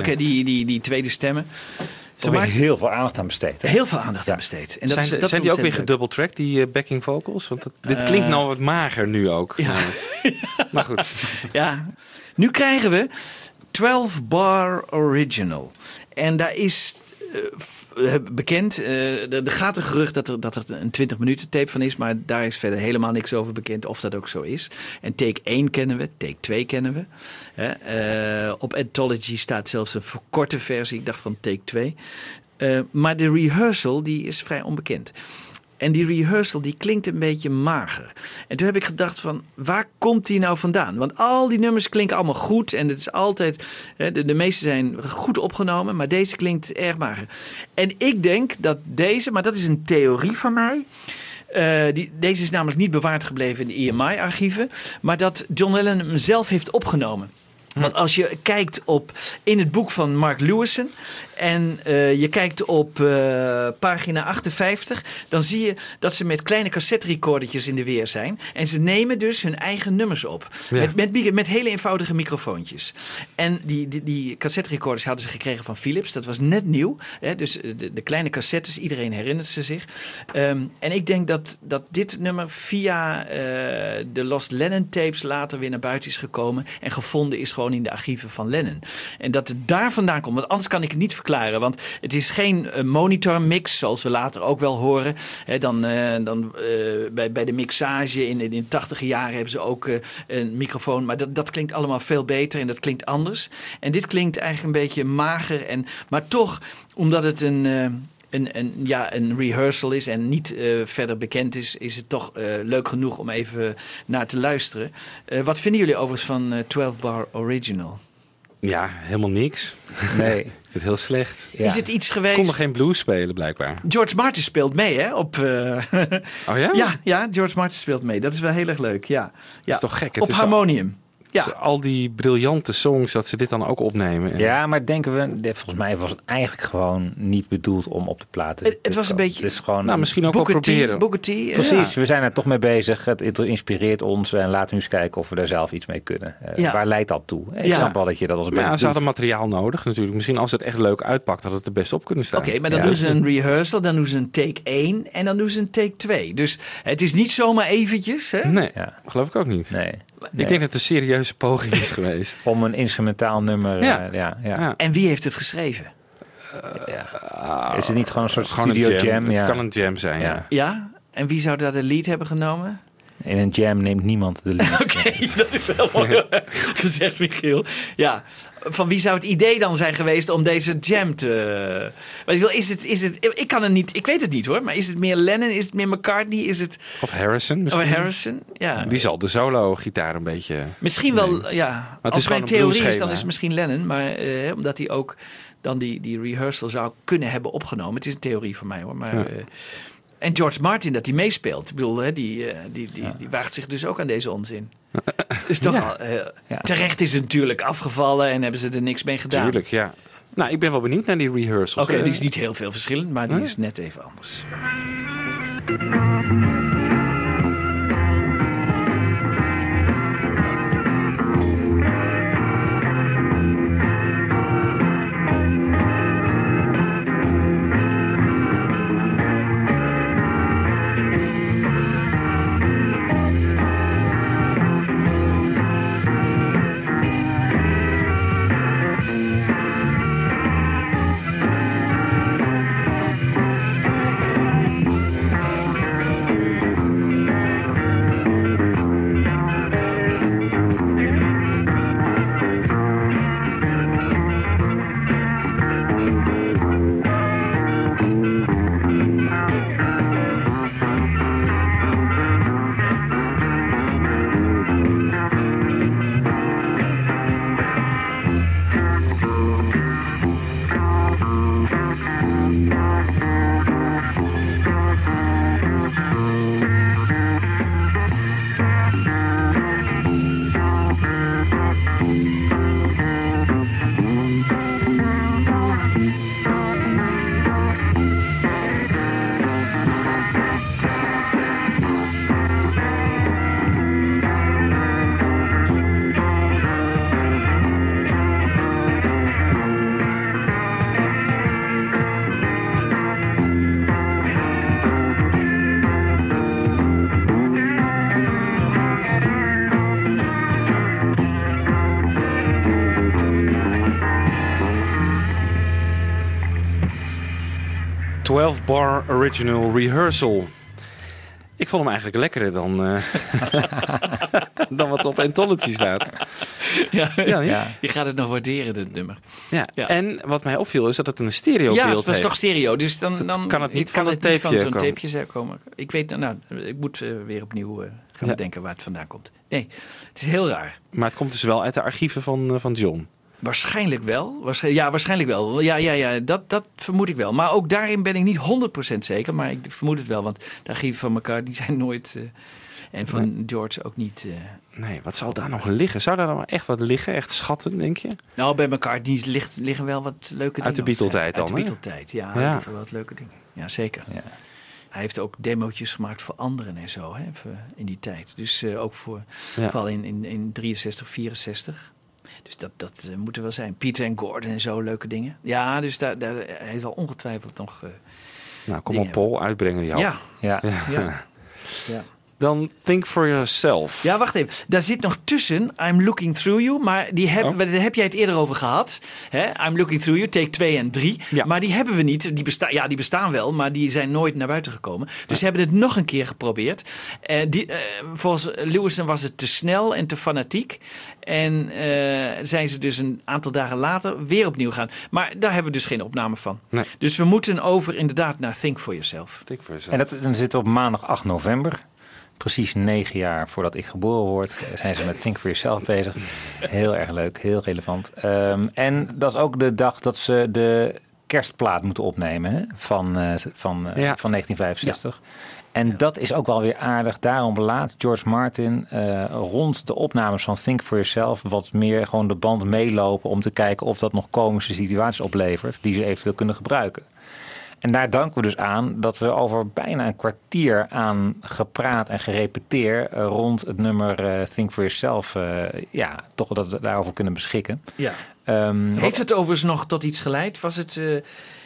Die, leuk eh, hè, die, die, die tweede stemmen. Toch weer heel veel aandacht aan besteed. hè? heel veel aandacht aan besteed. En dat zijn is, dat zijn die ook weer gedouble-tracked, die eh, backing vocals? Want het- dit klinkt nou wat mager nu ook. Ja. Maar goed. Ja. Nu krijgen we 12 Bar Original. En daar is eh, eh, bekend, eh, er gaat een gerucht dat er, dat er een 20 minuten tape van is, maar daar is verder helemaal niks over bekend of dat ook zo is. En take 1 kennen we, take 2 kennen we. Eh, op Anthology staat zelfs een verkorte versie, ik dacht van take 2. Eh, maar de rehearsal die is vrij onbekend. En die rehearsal die klinkt een beetje mager. En toen heb ik gedacht van, waar komt die nou vandaan? Want al die nummers klinken allemaal goed. En het is altijd, de, de meeste zijn goed opgenomen. Maar deze klinkt erg mager. En ik denk dat deze, maar dat is een theorie van mij. eh, die, deze is namelijk niet bewaard gebleven in de EMI-archieven. Maar dat John Lennon hem zelf heeft opgenomen. Want als je kijkt op in het boek van Mark Lewison en eh, je kijkt op eh, pagina 58, dan zie je dat ze met kleine cassette-recordertjes in de weer zijn. En ze nemen dus hun eigen nummers op. Ja. Met, met, met hele eenvoudige microfoontjes. En die, die, die cassette-recorders hadden ze gekregen van Philips. Dat was net nieuw. Hè? Dus de, de kleine cassettes, iedereen herinnert ze zich. Ehm, en ik denk dat, dat dit nummer via eh, de Lost Lennon tapes later weer naar buiten is gekomen. En gevonden is gewoon in de archieven van Lennon. En dat het daar vandaan komt. Want anders kan ik het niet Want het is geen eh, monitor mix, zoals we later ook wel horen. Dan eh, dan eh, bij, bij de mixage in, in de tachtige jaren hebben ze ook een microfoon. Maar dat, dat klinkt allemaal veel beter en dat klinkt anders. En dit klinkt eigenlijk een beetje mager. En, maar toch, omdat het een... een, een, ja, een rehearsal is en niet verder bekend is, is het toch leuk genoeg om even naar te luisteren. Wat vinden jullie overigens van eh, 12 Bar Original? Ja, helemaal niks. Nee. Het heel slecht. Ja. Is het iets Ik geweest? kon nog geen blues spelen, blijkbaar. George Martin speelt mee, hè? Op, eh, Oh ja? ja, ja, George Martin speelt mee. Dat is wel heel erg leuk. Ja, ja. is toch gek? Het Op harmonium. Ja. Dus al die briljante songs, dat ze dit dan ook opnemen. En- Ja, maar denken we, volgens mij was het eigenlijk gewoon niet bedoeld om op de plaat te Het- was een beetje- is gewoon, Nou, misschien ook wel proberen. Booker eh, Precies, we zijn er toch mee bezig. Het inspireert ons en laten we eens kijken of we daar zelf iets mee kunnen. Eh, Ja. Waar leidt dat toe? Ik Ja. snap wel dat je dat als een Maar ja, ze hadden materiaal nodig natuurlijk. Misschien als het echt leuk uitpakt, had het er best op kunnen staan. Oké, maar dan Ja. doen ze een rehearsal, dan doen ze een take 1 en dan doen ze een take 2. Dus het is niet zomaar eventjes. Hè? Nee, Ja. geloof ik ook niet. Nee. Ik denk dat het een serieuze poging is geweest. Om een instrumentaal nummer. Ja. eh, ja. En wie heeft het geschreven? Is het niet gewoon een soort Gewoon een studio jam. jam? Het kan een jam zijn, ja. Ja. Ja? En wie zou daar de lead hebben genomen? In een jam neemt niemand de lead. Oké, dat is heel mooi gezegd, Michiel. Ja, van wie zou het idee dan zijn geweest om deze jam te... Weet je wel, is het, is het, ik kan het niet, ik weet het niet hoor, maar is het meer Lennon, is het meer McCartney, is het Of Harrison oh, misschien. Harrison? Ja, Die zal de solo-gitaar een beetje... misschien wel, ja. het Als is mijn theorie is, dan is het misschien Lennon, maar eh, omdat hij ook dan die, die rehearsal zou kunnen hebben opgenomen. Het is een theorie van mij hoor, maar... Ja. eh, en George Martin, dat hij meespeelt. Ik bedoel, hè, die, eh, die, die, die waagt zich dus ook aan deze onzin. Is toch al, eh, Ja. Terecht is het natuurlijk afgevallen en hebben ze er niks mee gedaan. Tuurlijk, ja. Nou, ik ben wel benieuwd naar die rehearsals. Oké, Eh, die is niet heel veel verschillend, maar die is net even anders. 12 bar original rehearsal. Ik vond hem eigenlijk lekkerder dan, eh, dan wat op Anthology staat. Ja, Ja, ja. Je gaat het nog waarderen, dit nummer. Ja. Ja. En wat mij opviel is dat het een stereobeeld Ja, het was heeft. toch stereo, dus dan, dan kan het niet van het niet van zo'n tapeje komen. Ik weet, nou, ik moet eh, weer opnieuw eh, gaan Ja. bedenken waar het vandaan komt. Nee, het is heel raar. Maar het komt dus wel uit de archieven van, van John. Waarschijnlijk wel. Waarsch- ja, waarschijnlijk wel. Ja, ja, ja dat, dat vermoed ik wel. Maar ook daarin ben ik niet 100% zeker. Maar ik vermoed het wel, want de archieven van elkaar die zijn nooit. eh, en van George ook niet. eh. Nee, wat zal daar nog liggen? Zou daar dan wel echt wat liggen? Echt schatten, denk je? Nou, bij elkaar die ligt, liggen wel wat leuke dingen. Uit de Beatle-tijd Uit de dan? Beatle-tijd, ja. Ja. Ja. liggen wel wat leuke dingen. Ja, zeker. Ja. Hij heeft ook demootjes gemaakt voor anderen en zo, hè, in die tijd. Dus eh, ook voor, Ja. vooral in, in, in 63, 64. Dus dat, dat eh, moet er wel zijn. Peter en Gordon en zo, leuke dingen. Ja, dus daar, daar, hij zal ongetwijfeld nog... eh, Nou, kom op, Paul, uitbrengen die ja, Ja. ja, ja. Dan Think for Yourself. Ja, wacht even. Daar zit nog tussen I'm Looking Through You. Maar die heb, Oh. daar heb jij het eerder over gehad. Hè? I'm Looking Through You, take 2 en 3. Ja. Maar die hebben we niet. Die bestaan, ja, die bestaan wel, maar die zijn nooit naar buiten gekomen. Dus ze hebben het nog een keer geprobeerd. Eh, die, eh, volgens Lewison was het te snel en te fanatiek. En eh, zijn ze dus een aantal dagen later weer opnieuw gaan. Maar daar hebben we dus geen opname van. Nee. Dus we moeten over inderdaad naar Think for Yourself. Think for Yourself. En dat, dan zitten we op maandag 8 november. Precies negen jaar voordat ik geboren word, zijn ze met Think for Yourself bezig. Heel erg leuk, heel relevant. Ehm, en dat is ook de dag dat ze de kerstplaat moeten opnemen hè, van, eh, van, eh, Ja. van 1965. En dat is ook wel weer aardig. Daarom laat George Martin eh, rond de opnames van Think for Yourself wat meer gewoon de band meelopen om te kijken of dat nog komische situaties oplevert die ze eventueel kunnen gebruiken. En daar danken we dus aan dat we over bijna een kwartier aan gepraat en gerepeteer eh, rond het nummer eh, Think for Yourself, eh, ja, toch dat we daarover kunnen beschikken. Ja. Ehm, Heeft het overigens nog tot iets geleid? Was het...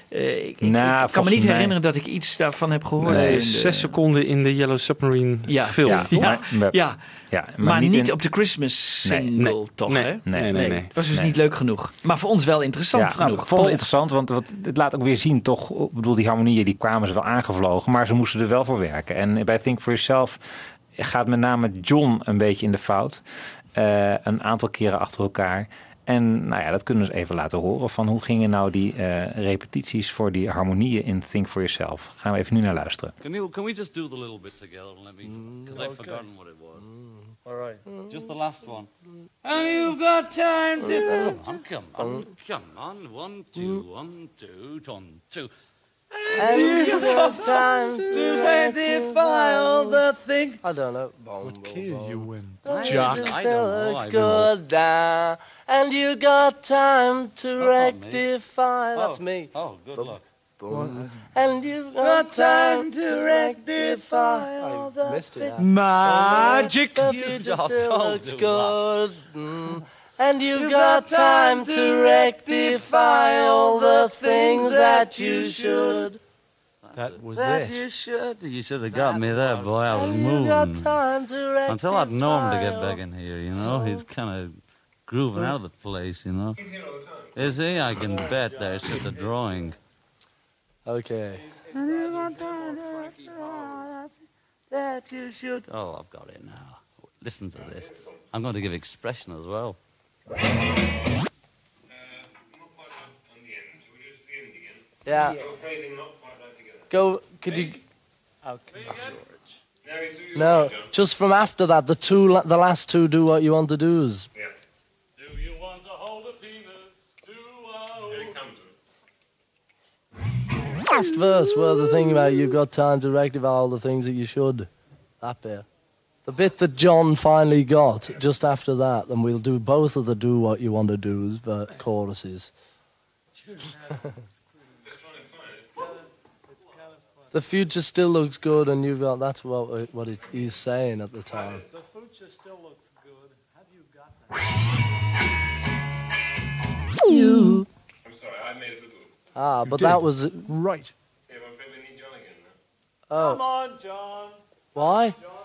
eh, ik, Nou, ik kan me niet mij- herinneren dat ik iets daarvan heb gehoord. Nee, in de- zes seconden in de Yellow Submarine Ja, film. ja, ja, Maar- ja, ja, maar, niet, in- op de Christmas single nee, toch, nee, hè? nee, nee, nee. Het was dus Nee. niet leuk genoeg. Maar voor ons wel interessant Ja, nou, genoeg. ik vond het interessant, want wat, het laat ook weer zien, toch? Ik bedoel, die harmonieën die kwamen ze wel aangevlogen, maar ze moesten er wel voor werken. En bij Think for Yourself gaat met name John een beetje in de fout. Eh, een aantal keren achter elkaar. En nou ja, dat kunnen we eens even laten horen. Van hoe gingen nou die eh, repetities voor die harmonieën in Think for Yourself? Gaan we even nu naar luisteren. Can, you, can we just do the little bit together let me? Because I've forgotten what it was. All right. Just the last one. And you've got time to. Come on, come on, come on. One, two, one, two, one, two. And you've got time to rectify all the things. I don't know. What key are you in? Jock. I don't know, looks I don't know. good down. And you got time to me. rectify. That's Oh. me. Oh, good luck. Boom. And you've got time to rectify all the missed it, things. Magic. The You future just still don't looks good. Mm. And you've got time to rectify all the things that you should. That was That it. you should. You should have got me there, boy. I was And you got moving. time to rectify. Until I'd know him to get back in here, you know? He's kind of grooving out of the place, you know? Is he? I can bet there's just a drawing. Okay. That you should. Oh, I've got it now. Listen to this. I'm going to give expression as well. Yeah. Go. Could you? Oh, No, just from after that, the two, the last two, do what you want to do. Is Do you want to hold a penis? Do last verse where the thing about you've got time to rectify all the things that you should. That bit. The bit that John finally got just after that, then we'll do both of the do what you want to do's, the choruses. the future still looks good, and you've got that's what what it, he's saying at the time. The future still looks good. Have you got that? You. I'm sorry, I made a little. Ah, but that was Right. Yeah, but we need John again now. Come oh on, John. why? Because I, I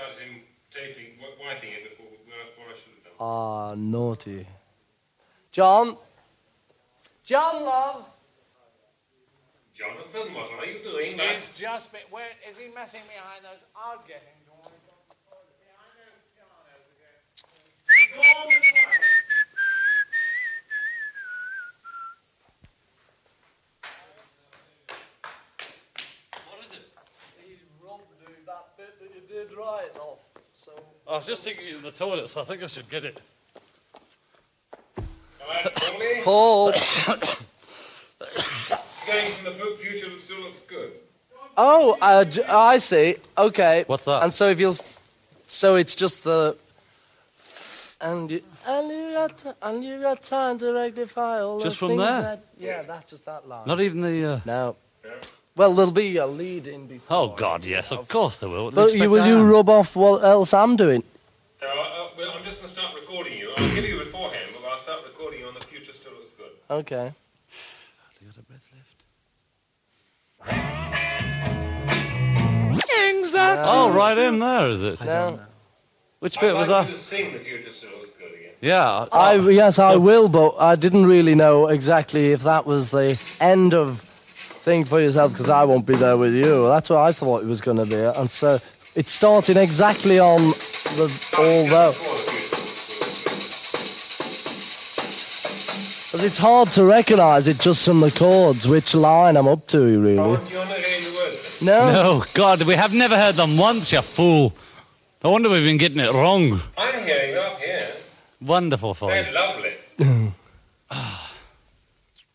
started him taping, wi- wiping it before what what I should have done. Ah, naughty. John. John, love. Jonathan? What are you doing? man? It's just been, where is he messing behind those? I'll get him. Don't worry. What is it? He rubbed the, that bit that you did right off. So I was just thinking in the toilet, so I think I should get it. Paul. Going from the future that still looks good. Oh, uh, j- I see. Okay. What's that? And so if you'll, so it's just the. And you, and you got t- and you got time to rectify all Just the from things there? That, yeah, that's just that line. Not even the. Uh... No. Well, there'll be a lead in before. Oh God, yes, of course there will. But you, will you rub off what else I'm doing? Uh, uh, well, I'm just going to start recording you. I'll give you beforehand, but I'll start recording you on the future still looks good. Okay. Got a breath left. Things that. Oh, right in there, is it? No. Which I'd bit was like that? you to sing the future still looks good again. Yeah. I yes, I will, but I didn't really know exactly if that was the end of thing for yourself because I won't be there with you. That's what I thought it was going to be, and so it's starting exactly on the although. Because it's hard to recognise it just from the chords, which line I'm up to, really. Do you want to hear the words? No. No, God, we have never heard them once, you fool. No wonder we've been getting it wrong. I'm hearing them up here. Wonderful for you. They're lovely.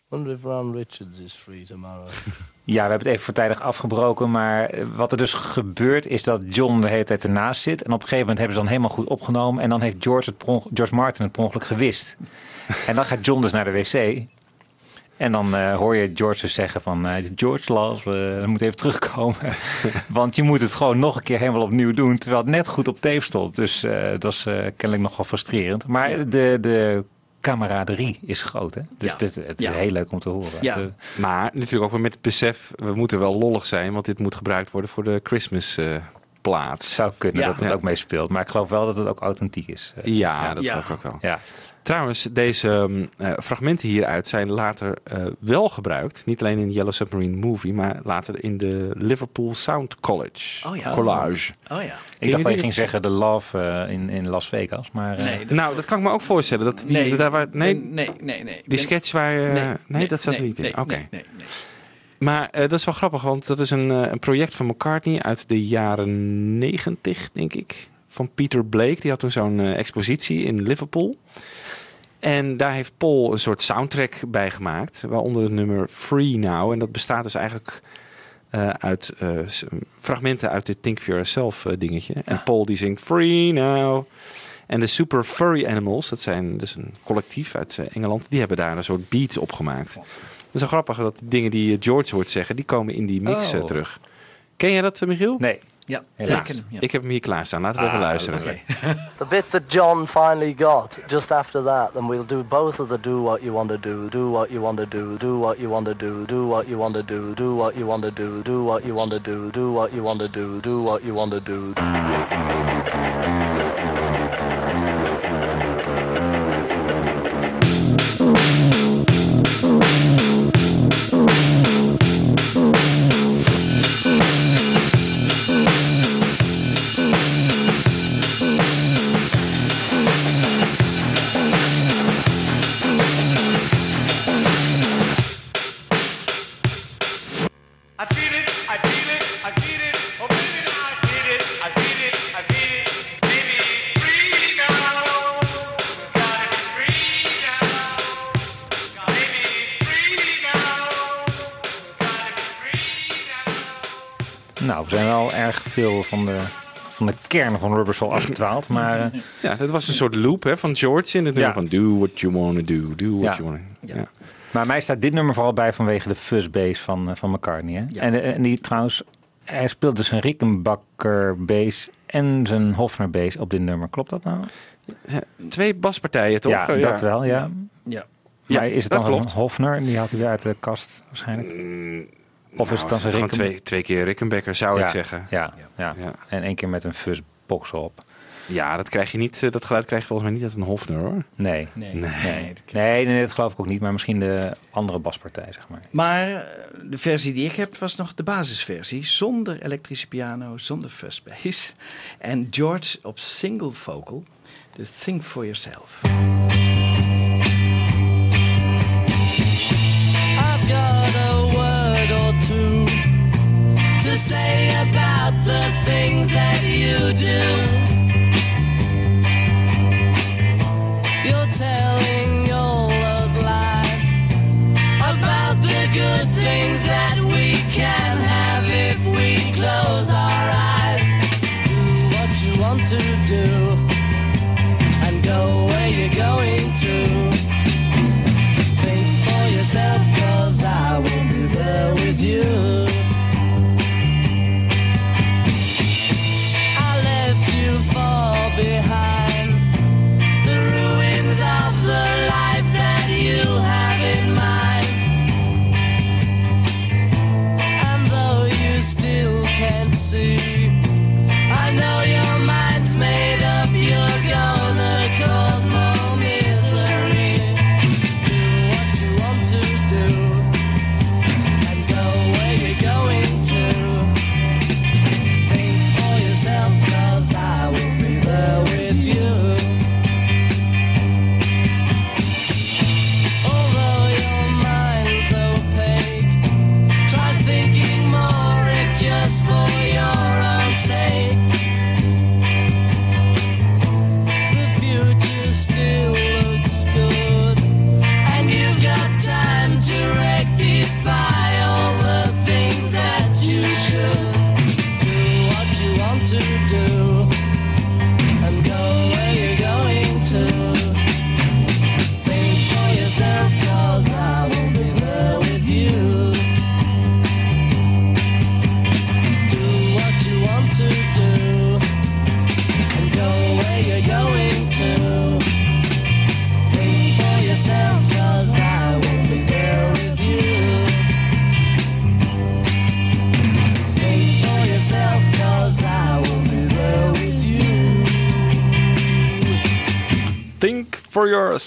Wonder if Ron Richards is free tomorrow. Ja, we hebben het even voortijdig afgebroken. Maar eh, wat er dus gebeurt is dat John de hele tijd ernaast zit. En op een gegeven moment hebben ze dan helemaal goed opgenomen. En dan heeft George, het George Martin het per ongeluk gewist. en dan gaat John dus naar de wc. En dan eh, hoor je George dus zeggen van... eh, George, love, uh, moet even terugkomen. Want je moet het gewoon nog een keer helemaal opnieuw doen. Terwijl het net goed op tape stond. Dus eh, dat is eh, kennelijk nogal frustrerend. Maar de, de camaraderie is groot, hè? Dus Ja. dit, het is Ja. heel leuk om te horen. Ja. Het, Maar natuurlijk ook wel met het besef, we moeten wel lollig zijn, want dit moet gebruikt worden voor de Christmas eh, plaat. zou kunnen Ja. dat het Ja. ook meespeelt. Maar ik geloof wel dat het ook authentiek is. Eh, Ja, dat Ja. geloof ik ook wel. Ja. Trouwens, deze mm, eh, fragmenten hieruit zijn later eh, wel gebruikt. Niet alleen in Yellow Submarine Movie, maar later in de Liverpool Sound College. Oh ja. Collage. Oh ja. Ik dacht dat je ging zeggen de Love eh, in, in Las Vegas. Maar eh, Nee, dat- Nou, dat kan ik me ook voorstellen. Dat die, nee, daar waar, nee, nee, nee, nee. die sketch waar je... Nee, dat zat er nee, niet in. nee, Oké. nee, nee, nee. Maar eh, dat is wel grappig, want dat is een, een project van McCartney uit de jaren 90, denk ik. Van Peter Blake. Die had toen zo'n expositie in Liverpool. En daar heeft Paul een soort soundtrack bij gemaakt. Waaronder het nummer Free Now. En dat bestaat dus eigenlijk eh, uit eh, fragmenten uit dit Think for Yourself eh, dingetje. En Paul die zingt Free Now. En de Super Furry Animals, dat zijn dus een collectief uit Engeland. Die hebben daar een soort beat op gemaakt. Het is wel grappig dat die dingen die George hoort zeggen, die komen in die mix Oh. terug. Ken jij dat, Michiel? nee. Ja, Helaas. ik ja. Ik heb hem hier klaarstaan. Laten we even ah, luisteren. Oké. The bit that John finally got, just after that, then we'll do both of the do what you want to do, do what you want to do, do what you want to do, do what you want to do, do what you want to do, do what you want to do, do what you want to do, do what you want to do. Veel van de, van de kern van Rubber Soul afgedwaald. Maar eh, Ja, dat was een soort loop hè, van George in het nummer Ja. van Do what you wanna do, do what Ja. you wanna ja. Maar mij staat dit nummer vooral bij vanwege de fuzz bass van, eh, van McCartney. Hè? Ja. En, eh, en die trouwens, hij speelt dus een Rickenbacker bass en zijn Hofner bass op dit nummer. Klopt dat nou? Twee baspartijen toch? Ja, dat wel, ja. Ja. Ja, maar is het dan klopt. een Hofner? Die haalt hij weer uit de kast waarschijnlijk. Of is het dan Nou, zijn gewoon twee, twee keer Rickenbacker zou ja, ik zeggen. Ja, ja. Ja. en één keer met een fuzz box op. Ja, dat, krijg je niet, eh, dat geluid krijg je volgens mij niet uit een Hofner hoor. Nee. Nee. Nee. Nee, nee, dat geloof ik ook niet. Maar misschien de andere baspartij, zeg maar. Maar eh, de versie die ik heb was nog de basisversie. Zonder elektrische piano, zonder first bass. En George op single vocal. Dus think for yourself. I've got say about the things that you do. You're telling see,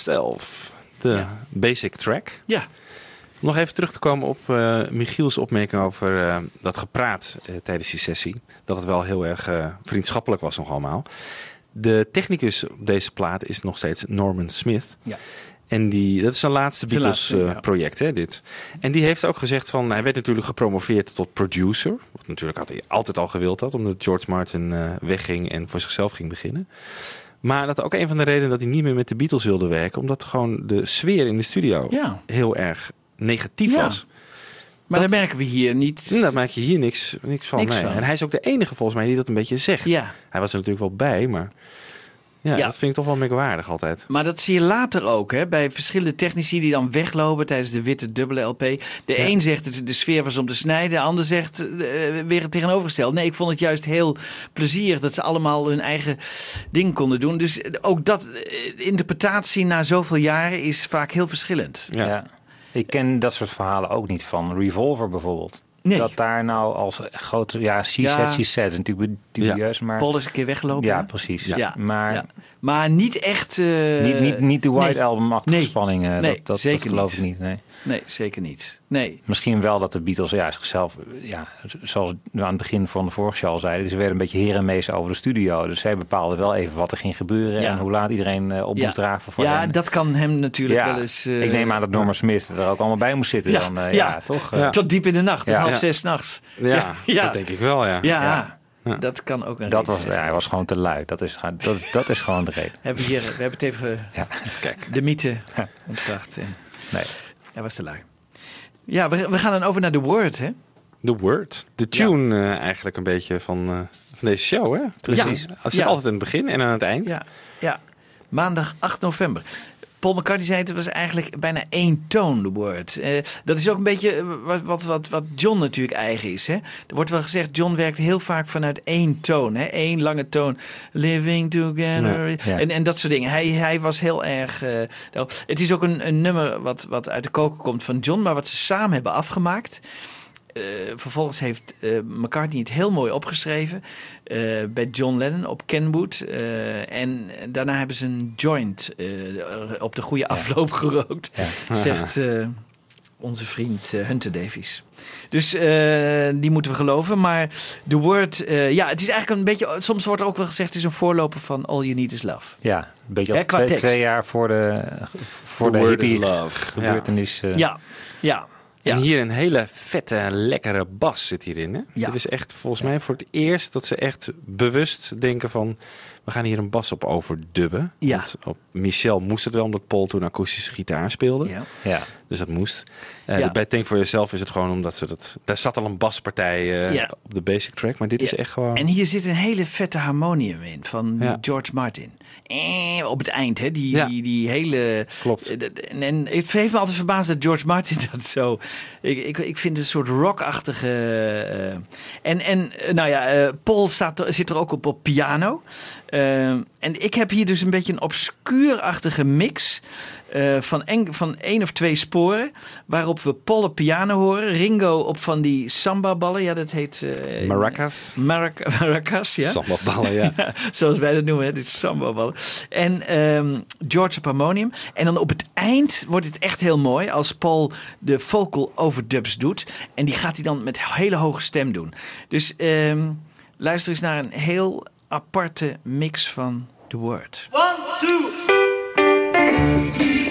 yourself. De basic track. Ja. Om nog even terug te komen op eh, Michiels opmerking over eh, dat gepraat eh, tijdens die sessie. Dat het wel heel erg vriendschappelijk was nog allemaal. De technicus op deze plaat is nog steeds Norman Smith. Ja. En die, dat is zijn laatste Zijn Beatles laatste, eh, ja. project, hè, dit. En die heeft ook gezegd van, hij werd natuurlijk gepromoveerd tot producer. Wat natuurlijk had hij altijd al gewild had, omdat George Martin wegging en voor zichzelf ging beginnen. Maar dat ook een van de redenen dat hij niet meer met de Beatles wilde werken, omdat gewoon de sfeer in de studio Ja. heel erg negatief Ja. was. Maar Dat- daar merken we hier niet. Daar maak je hier niks, niks van. Niks nee. van. En hij is ook de enige volgens mij die dat een beetje zegt. Ja. Hij was er natuurlijk wel bij, maar ja, Ja. dat vind ik toch wel merkwaardig altijd. Maar dat zie je later ook, hè, bij verschillende technici die dan weglopen tijdens de witte dubbele LP. De een zegt dat de sfeer was om te snijden, de ander zegt eh, weer het tegenovergestelde. Nee, ik vond het juist heel plezierig dat ze allemaal hun eigen ding konden doen. Dus ook dat eh, interpretatie na zoveel jaren is vaak heel verschillend. Ja. Ik ken dat soort verhalen ook niet van Revolver bijvoorbeeld. Nee. Dat daar nou als grote... Ja, Ja. said, she said. is Natuurlijk dubieus, maar... Paul is een keer weggelopen. Ja, precies. Ja. Maar Ja. Maar niet echt... eh, niet, niet, niet de White nee. Album-achtige Nee. dat, dat, zeker dat geloof niet. ik niet. Nee. Nee, zeker niet. Nee. Misschien wel dat de Beatles ja, zichzelf, ja, zoals we aan het begin van de vorige show al zeiden, ze werden een beetje heer en meester over de studio. Dus zij bepaalden wel even wat er ging gebeuren Ja. en hoe laat iedereen eh, op Ja. moest dragen voor Ja, hen. dat kan hem natuurlijk Ja, wel eens... eh, ik neem aan dat Norman Smith er ook allemaal bij moest zitten. Ja, dan, eh, ja. ja. toch? Ja. Tot diep in de nacht, tot Ja. half Ja. zes nachts. Ja, ja. dat denk ik wel, ja. Ja, Ja. dat kan ook een Dat reden was, zijn ja, hij was gewoon te lui. Dat is, gewoon- dat, dat is gewoon de reden. We hebben, hier, we hebben het even Ja. Kijk. de mythe ontkracht. En Nee. Hij was te lui. Ja, we, we gaan dan over naar The Word, hè? The Word. De tune eh, eigenlijk een beetje van, eh, van deze show, hè? Precies. Als je Ja. altijd aan het begin en aan het eind. Ja, ja. Maandag 8 november. Paul McCartney zei het was eigenlijk bijna één toon, The Word. Eh, dat is ook een beetje eh, wat, wat, wat, wat John natuurlijk eigen is. Hè? Er wordt wel gezegd, John werkt heel vaak vanuit één toon. Hè? Eén lange toon. Living together. Ja. Ja. En, en dat soort dingen. Hij, hij was heel erg... eh, het is ook een, een nummer wat, wat uit de koker komt van John... maar wat ze samen hebben afgemaakt. Eh, vervolgens heeft eh, McCartney het heel mooi opgeschreven eh, bij John Lennon op Kenwood. eh, en daarna hebben ze een joint eh, op de goede afloop gerookt, zegt eh, onze vriend Hunter Davies. Dus eh, die moeten we geloven. Maar The Word, eh, ja, het is eigenlijk een beetje. Soms wordt er ook wel gezegd: het is een voorloper van All You Need Is Love. Ja, een beetje Hè, twee, tekst. twee jaar voor de, voor The de hippie love. gebeurtenis. eh, Ja, ja. Ja. En hier een hele vette, lekkere bas zit hierin. Hè? Ja. Dit is echt volgens mij voor het eerst dat ze echt bewust denken van... we gaan hier een bas op overdubben. Ja. Want op Michel moest het wel, omdat Paul toen akoestische gitaar speelde. Ja. ja. Dus dat moest. Eh, Ja. Bij Think For Yourself is het gewoon omdat ze dat... Daar zat al een baspartij eh, Ja. op de basic track. Maar dit is echt gewoon... En hier zit een hele vette harmonium in van Ja. George Martin. Eh, op het eind, hè? Die, Ja. die, die hele. Klopt. Eh, En, en het heeft me altijd verbaasd dat George Martin dat zo. Ik, ik, ik vind het een soort rockachtige. eh, en, en eh, nou ja, eh, Paul staat, er- zit er ook op op piano. Eh, en ik heb hier dus een beetje een obscuurachtige mix. eh, van, en, van één of twee sporen. Waarop we Paul op piano horen. Ringo op van die samba-ballen. Ja, dat heet. eh, Maracas. Marac- Maracas, ja. Sambalballen, ja. Ja, zoals wij dat noemen, hè, dit is samba-ballen. En ehm, George op harmonium. En dan op het eind wordt het echt heel mooi als Paul de vocal overdubs doet. En die gaat hij dan met hele hoge stem doen. Dus ehm, luister eens naar een heel aparte mix van The Word. One, two.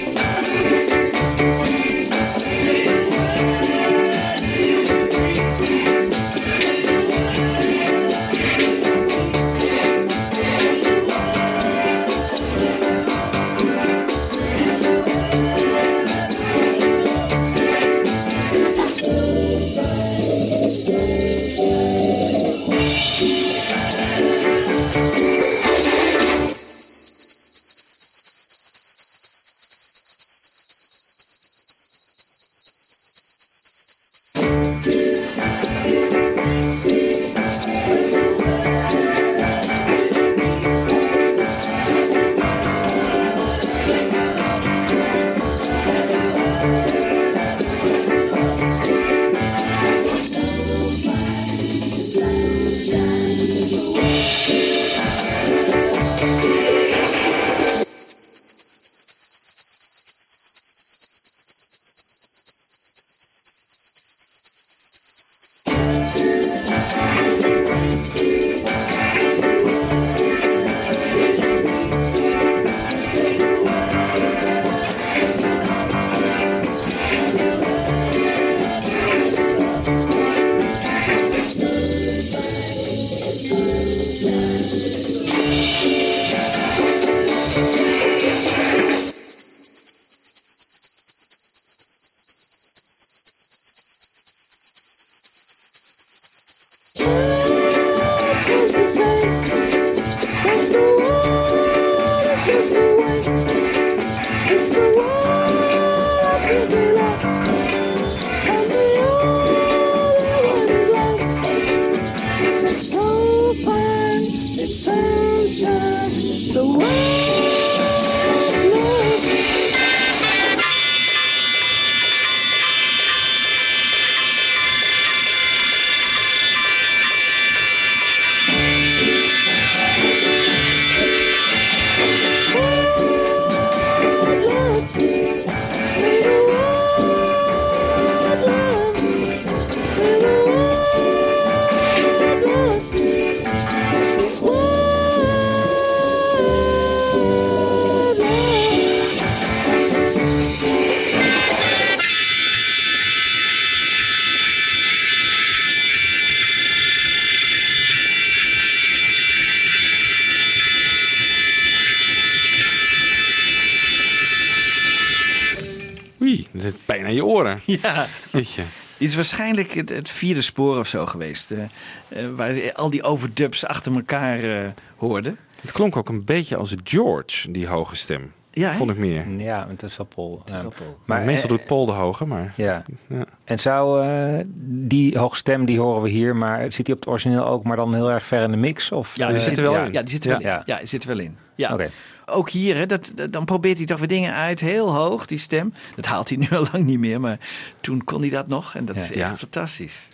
Ja. Jeetje. Dit is waarschijnlijk het, het vierde spoor of zo geweest. eh, eh, waar al die overdubs achter elkaar eh, hoorden. Klonk ook een beetje als George, die hoge stem. Ja, vond ik meer. Ja, met de Paul. Ja. Paul. Maar meestal eh, doet Paul de hoge, maar... Ja. Ja. En zou eh, die hoogstem, die horen we hier, maar zit die op het origineel ook, maar dan heel erg ver in de mix? Of, Ja, eh, die zit er wel ja. in. Ja, die zit er wel Ja. in. Ja, die zit er wel in. Ja. Oké. Ook hier, hè, dat, dat- dan probeert hij toch weer dingen uit, heel hoog, die stem. Dat haalt hij nu al lang niet meer, maar toen kon hij dat nog. En dat Ja. is echt Ja. fantastisch.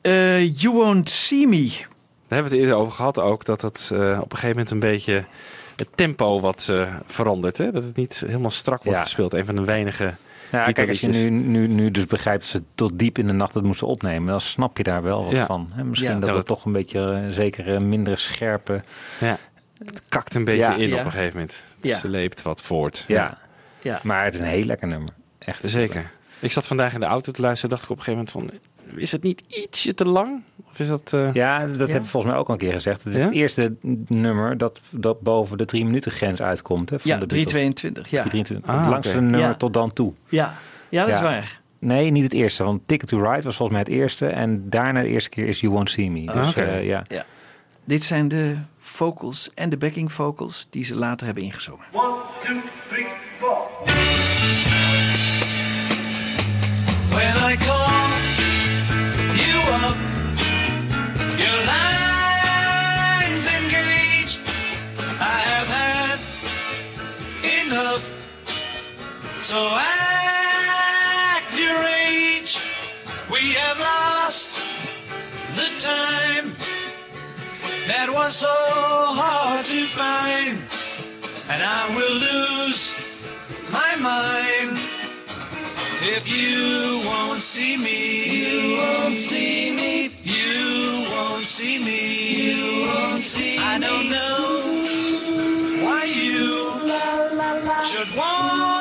Eh, you Won't See Me. Daar hebben we het eerder over gehad ook, dat het eh, op een gegeven moment een beetje het tempo wat eh, verandert. Hè? Dat het niet helemaal strak wordt Ja. gespeeld. Een van de weinige Ja, kijk, als je nu, nu, nu dus begrijpt dat ze tot diep in de nacht het moesten opnemen, dan snap je daar wel wat Ja. van. Hè? Misschien Ja. dat Ja, het toch een beetje eh, zeker een minder scherpe. Ja. Het kakt een beetje Ja. in Ja. op een gegeven moment. Het Ja. sleept wat voort. Ja. Ja. Maar het is een heel lekker nummer. Echt Zeker. Ik zat vandaag in de auto te luisteren. dacht ik op een gegeven moment van... Is het niet ietsje te lang? Of is dat... eh, Ja, dat heb ik volgens mij ook al een keer gezegd. Het is Ja? het eerste nummer dat, dat boven de drie minuten grens uitkomt. Hè, van Ja, de Beatles. 322. Ja, 323. Ah, het langste nummer Ja. tot dan toe. ja. ja dat is Ja. waar. Nee, niet het eerste. Want Ticket to Ride was volgens mij het eerste. En daarna de eerste keer is You Won't See Me. Dus Ah, oké. eh, ja. Dit zijn de vocals en de backing vocals die ze later hebben ingezongen. One, two, three, four. When I call you up, so act your age. We have lost the time that was so hard to find, and I will lose my mind. If you won't see me, you won't see me, you won't see me, you won't see me. I don't know why you should want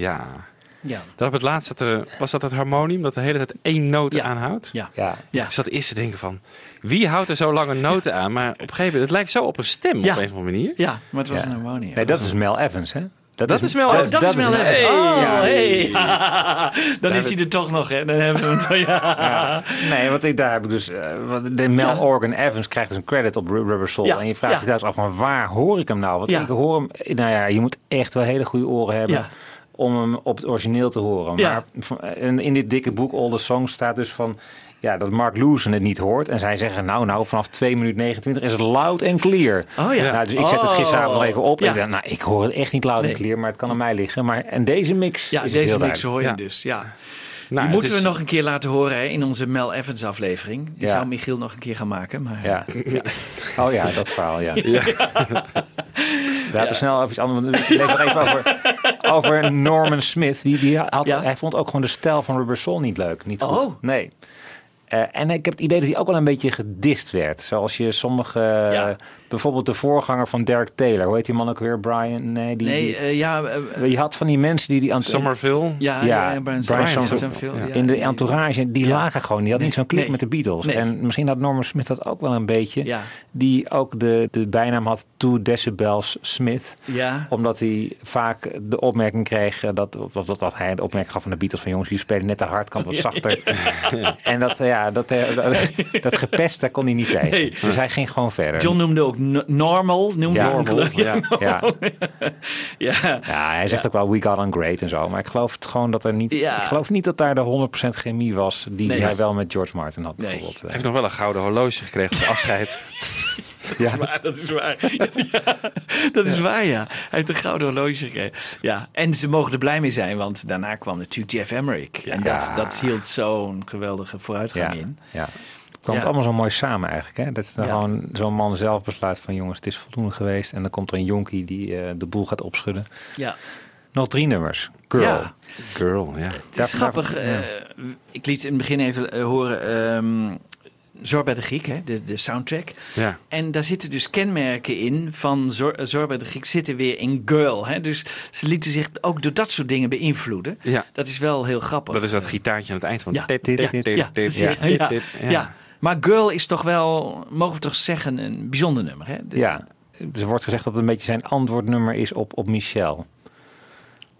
Ja. Ja. Dat op het laatst zat er, was dat het harmonium dat de hele tijd één noot Ja. aanhoudt? Ja. Ja. Ja. Ik zat eerst te denken van, wie houdt er zo lange noten aan? Maar op een gegeven moment, het lijkt zo op een stem Ja. op een of andere manier. Ja, maar het was Ja. een harmonie. Nee, dat is Mel Evans, hè? Dat is Mel Evans. dat, is Mel Evans. Oh, ja. hey. Dan is hij er toch nog, hè? Dan hebben we hem. Ja. Ja. Nee, want ik, daar heb ik dus... eh, de Mel Ja. Organ Evans krijgt dus een credit op Ru- Rubber Soul. Ja, En je vraagt ja. je thuis af, maar waar hoor ik hem nou? Want Ja. ik hoor hem... Nou ja, je moet echt wel hele goede oren hebben... Om hem op het origineel te horen. Ja. Maar in, in dit dikke boek All the Songs staat dus van... Ja, dat Mark Lewison het niet hoort. En zij zeggen, nou, nou, vanaf 2 minuten 29 is het loud en clear. Oh ja. Nou, dus ik zet het Oh. gisteravond nog even op. En Ja. ik dacht, nou, ik hoor het echt niet loud Nee. en clear, maar het kan aan mij liggen. Maar en deze mix Ja, is deze heel mix duidelijk. hoor je Ja. dus. Ja. Nou, Die moeten is- we nog een keer laten horen hè, in onze Mel Evans aflevering. Die Ja. zou Michiel nog een keer gaan maken. Maar, Ja. Oh ja, dat verhaal, ja. Laten we snel even iets anders. Ik lees nog even over, over Norman Smith. Die, die had. Hij vond ook gewoon de stijl van Rubber Soul niet leuk. Niet goed. Oh. Nee. Eh, en ik heb het idee dat hij ook wel een beetje gedist werd. Zoals je sommige... Ja. Bijvoorbeeld de voorganger van Derek Taylor. Hoe heet die man ook weer? Brian? Nee, die, Nee, die- eh, ja, eh, je had van die mensen die... die aan Somerville. ja, Ja, Brian, Brian Somerville. Somerville. Ja. in de entourage, die Ja. lagen gewoon. Die had niet zo'n klik nee. met de Beatles. Nee. En misschien had Norman Smith dat ook wel een beetje. Ja. Die ook de, de bijnaam had Two Decibels Smith. Ja. Omdat hij vaak de opmerking kreeg, eh, dat, of dat, dat hij de opmerking gaf van de Beatles van jongens, die spelen net te hard, kan wat zachter. En dat, eh, ja, dat, eh, dat, dat gepest, daar kon hij niet tegen. Nee. Dus hij ging gewoon verder. John noemde ook normal. Noemde Ja, normal, Ja. ja. ja. Ja, hij zegt ook wel we got on great en zo. Maar ik geloof het gewoon dat er niet. Ja. Ik geloof niet dat daar de 100% chemie was die Nee. hij wel met George Martin had. Nee. Bijvoorbeeld. Eh, Hij heeft nog wel een gouden horloge gekregen als afscheid. Ja. Maar dat is waar. Ja, dat is waar, ja. Hij heeft een gouden horloge gekregen. Ja, en ze mogen er blij mee zijn, want daarna kwam natuurlijk Jeff Emmerich. En dat, dat hield zo'n geweldige vooruitgang ja, in. ja. Het kwam Ja. allemaal zo mooi samen eigenlijk. Hè? Dat is dan Ja. gewoon zo'n man zelf besluit van jongens, het is voldoende geweest. En dan komt er een jonkie die eh, de boel gaat opschudden. Ja. Nog drie nummers. Girl. Ja. Girl, ja. Het is grappig. eh, ik liet in het begin even eh, horen ehm Zorba de Griek, hè, de, de soundtrack. ja. En daar zitten dus kenmerken in van Zor Zorba de Griek zitten weer in Girl. Hè? Dus ze lieten zich ook door dat soort dingen beïnvloeden. Ja. Dat is wel heel grappig. Dat is dat gitaartje aan het eind van... Ja, dit, dit, ja, Ja, Maar Girl is toch wel, mogen we toch zeggen, een bijzonder nummer. Hè? De- Ja. Er wordt gezegd dat het een beetje zijn antwoordnummer is op, op Michel.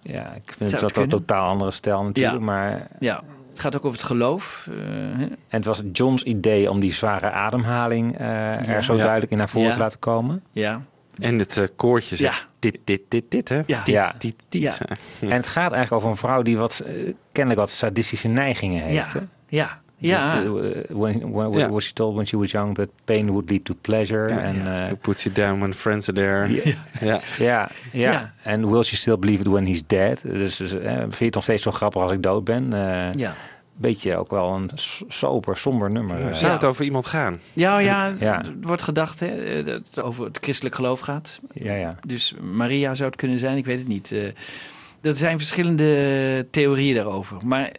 Ja, ik vind het een totaal andere stijl natuurlijk. Ja. Maar ja. Het gaat ook over het geloof. eh, hè? En het was John's idee om die zware ademhaling eh, er zo Ja. duidelijk in naar voren Ja. te laten komen. Ja. En het eh, koortje zegt Ja. dit, dit, dit, dit, hè? Ja. Dit, Ja. dit, dit. Ja. En het gaat eigenlijk over een vrouw die wat kennelijk wat sadistische neigingen heeft. Ja. hè? Ja. Ja. De- when. Was she told when she was young that pain would lead to pleasure? en, ja. eh, Who puts you down when friends are there. Ja. Ja. ja, ja. Ja. En will she still believe it when he's dead? Dus, dus eh, vind je het nog steeds zo grappig als ik dood ben? Eh, Ja. Beetje ook wel een sober, somber nummer. eh. Zou het over iemand gaan? Ja, ja, Ja. er wordt gedacht hè, dat het over het christelijk geloof gaat. ja, ja. Dus Maria zou het kunnen zijn, ik weet het niet. Eh, er zijn verschillende theorieën daarover. Maar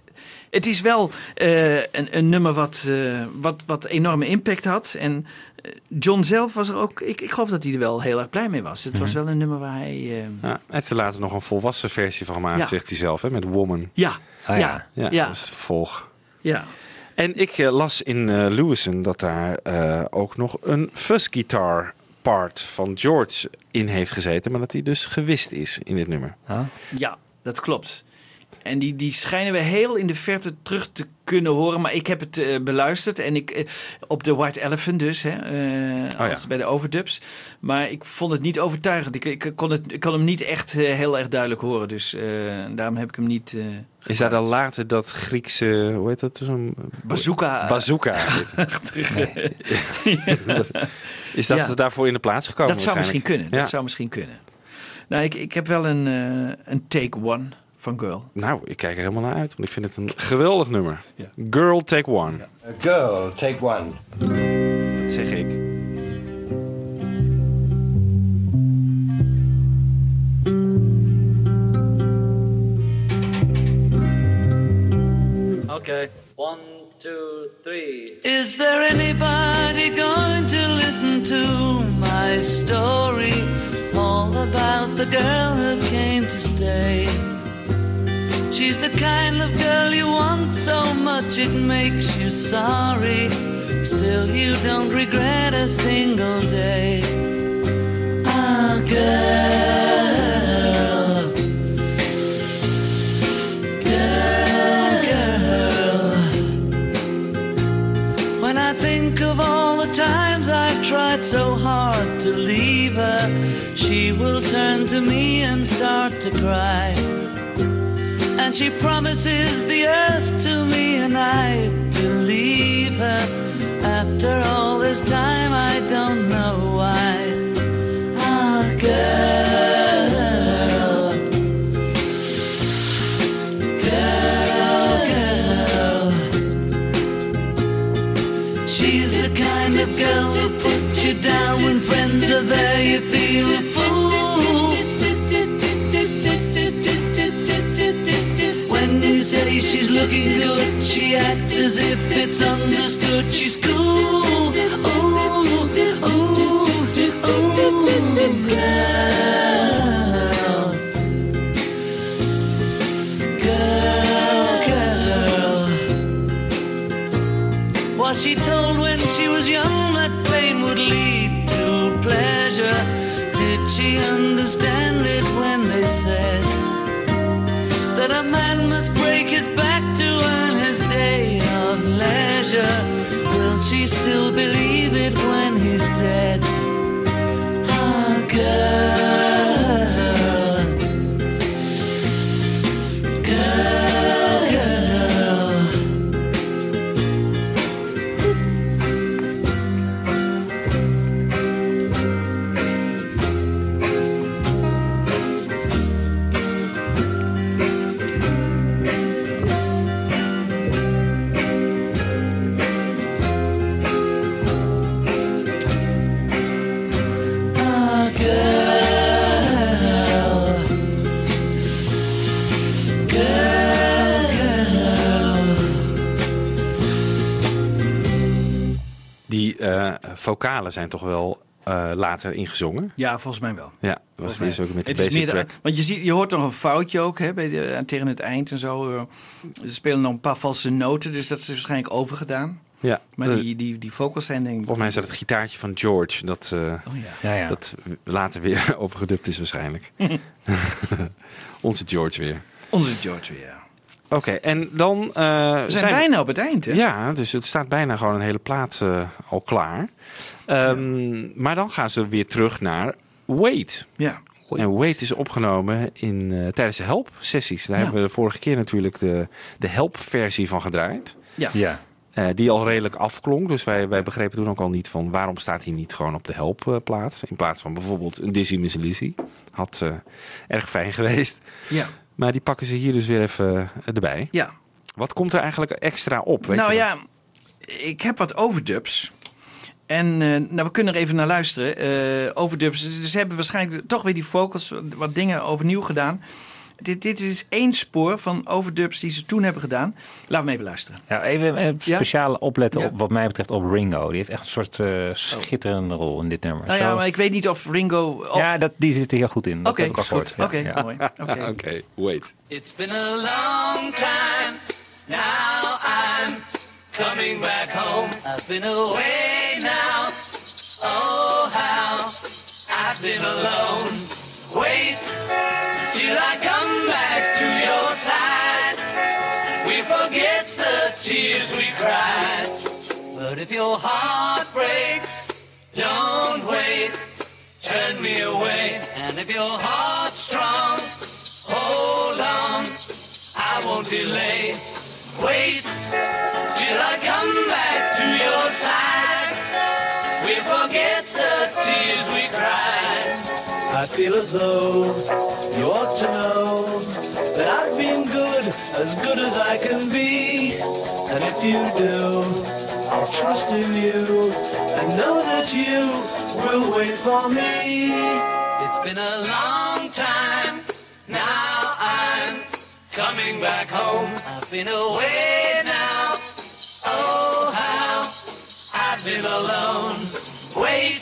het is wel eh, een, een nummer wat, eh, wat, wat enorme impact had. En eh, John zelf was er ook, ik, ik geloof dat hij er wel heel erg blij mee was. Het was wel een nummer waar hij. eh, Ja, hij heeft er later nog een volwassen versie van gemaakt, Ja. zegt hij zelf, hè, met Woman. ja, Ah, ja, ja. Ja, ja, dat is het vervolg. ja. En ik las in eh Lewison dat daar eh, ook nog een fuzz guitar part van George in heeft gezeten, maar dat die dus gewist is in dit nummer. Ah. Ja, dat klopt. En die, die schijnen we heel in de verte terug te kunnen horen. Maar ik heb het eh, beluisterd. En ik, eh, op de White Elephant dus. Hè, eh, als bij de overdubs. Maar ik vond het niet overtuigend. Ik, ik, kon, het, ik kon hem niet echt heel erg duidelijk horen. Dus daarom heb ik hem niet... Is daar dan later dat Griekse, hoe heet dat? Zo'n Bazooka. bazooka? Is dat Ja. daarvoor in de plaats gekomen? dat zou misschien kunnen. Ja. Dat zou misschien kunnen. Nou, ik, ik heb wel een, een take one van Girl. Nou, ik kijk er helemaal naar uit, want ik vind het een geweldig nummer. Girl Take One. Girl, take one. Dat zeg ik. Okay. One, two, three. Is there anybody going to listen to my story? All about the girl who came to stay. She's the kind of girl you want so much it makes you sorry. Still, you don't regret a single day. Ah, girl. Girl, girl. When I think of all the times I've tried so hard to leave her, she will turn to me and start to cry. And she promises the earth to me, and I believe her. After all this time, I don't know why. Ah, girl, girl, girl. She's the kind of girl who puts you down when friends are there. She's looking good, she acts as if it's understood. She's cool. Ooh, ooh, ooh, girl. Girl, girl. Was she told when she was young still believe vocalen zijn toch wel eh, later ingezongen? Ja, volgens mij wel. Ja, was is ook met de Het is basic de- track. want je, ziet, je hoort nog een foutje ook hè, bij de, aan- tegen het eind en zo. eh. Ze spelen nog een paar valse noten, dus dat is waarschijnlijk overgedaan. Ja, Maar dat- die, die, die vocals zijn denk ik... Volgens mij is dat het gitaartje van George dat, eh, Oh ja. Ja, ja. dat later weer overgedubt is waarschijnlijk. Onze George weer. Onze George weer. Oké, en dan... eh, We zijn, bijna op het eind, hè? Ja, dus het staat bijna gewoon een hele plaat eh, al klaar. Ehm, Maar dan gaan ze weer terug naar Wait. Ja. En Wait is opgenomen in, eh, tijdens de Help-sessies. Daar Ja. hebben we de vorige keer natuurlijk de, de Help-versie van gedraaid. Ja. Ja. Eh, die al redelijk afklonk. Dus wij, wij begrepen toen ook al niet van waarom staat hij niet gewoon op de helpplaats. In plaats van bijvoorbeeld een Dizzy Miss Lizzy. Had eh, erg fijn geweest. Ja. Maar die pakken ze hier dus weer even eh, erbij. Ja. Wat komt er eigenlijk extra op? Weet nou je ja, ik heb wat overdubs. En eh, nou, we kunnen er even naar luisteren. Eh, overdubs. Dus ze hebben waarschijnlijk toch weer die vocals, wat dingen overnieuw gedaan. Dit, dit is één spoor van overdubs die ze toen hebben gedaan. Laten we even luisteren. Ja, even eh, speciaal opletten Ja. op wat mij betreft op Ringo. Die heeft echt een soort eh, schitterende rol in dit nummer. Nou ja, Zo- maar ik weet niet of Ringo... ja dat, die zit er heel goed in. Dat Oké, is goed. Oké, ja. mooi. Oké. Oké, wait. It's been a long time. Now I'm coming back home. I've been away now. Oh, how I've been alone. If your heart breaks, don't wait. Turn me away. And if your heart's strong, hold on. I won't delay. Wait till I come back to your side. We forget the tears we cried. I feel as though you ought to know that I've been good, as good as I can be. And if you do, I'll trust in you and know that you will wait for me. It's been a long time. Now I'm coming back home. I've been away now. Oh, how I've been alone. Wait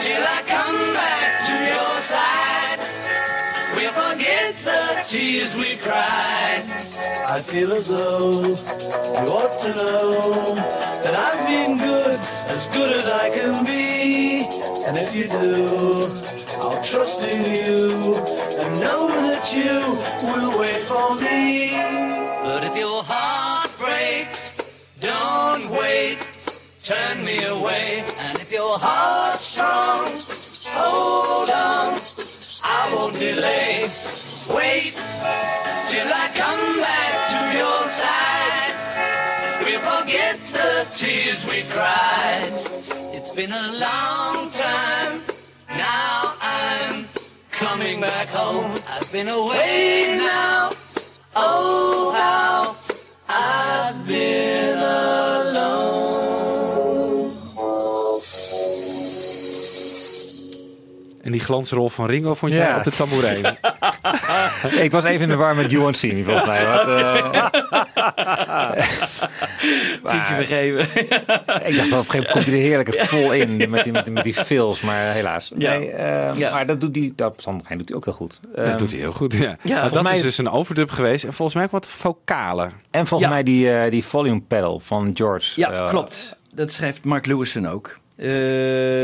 till I come back tears we cried. I feel as though you ought to know that I've been good, as good as I can be. And if you do, I'll trust in you and know that you will wait for me. But if your heart breaks, don't wait. Turn me away. And if your heart's strong, hold on. I won't delay. Wait till I come back to your side. We'll forget the tears we cried. It's been a long time. Now I'm coming back home. I've been away now. Oh, how I've been alone. En die glansrol van Ringo vond jij Ja. op de tamboerijn. ik was even in de war met You Won't See Me, volgens mij. Wat, eh, Tietje vergeven. ik dacht, wel, op een gegeven moment komt hij er heerlijk vol in met die, met die, met die fills, maar helaas. Ja. Nee, eh, Maar dat doet hij, dat Sanderijn doet hij ook heel goed. Dat Ehm, doet hij heel goed, ja. Ja, volgens dat mij- is dus een overdub geweest. En volgens mij ook wat vocalen. En volgens Ja. mij die, eh, die volume pedal van George. Ja, eh, klopt. Dat schrijft Mark Lewison ook. Eh,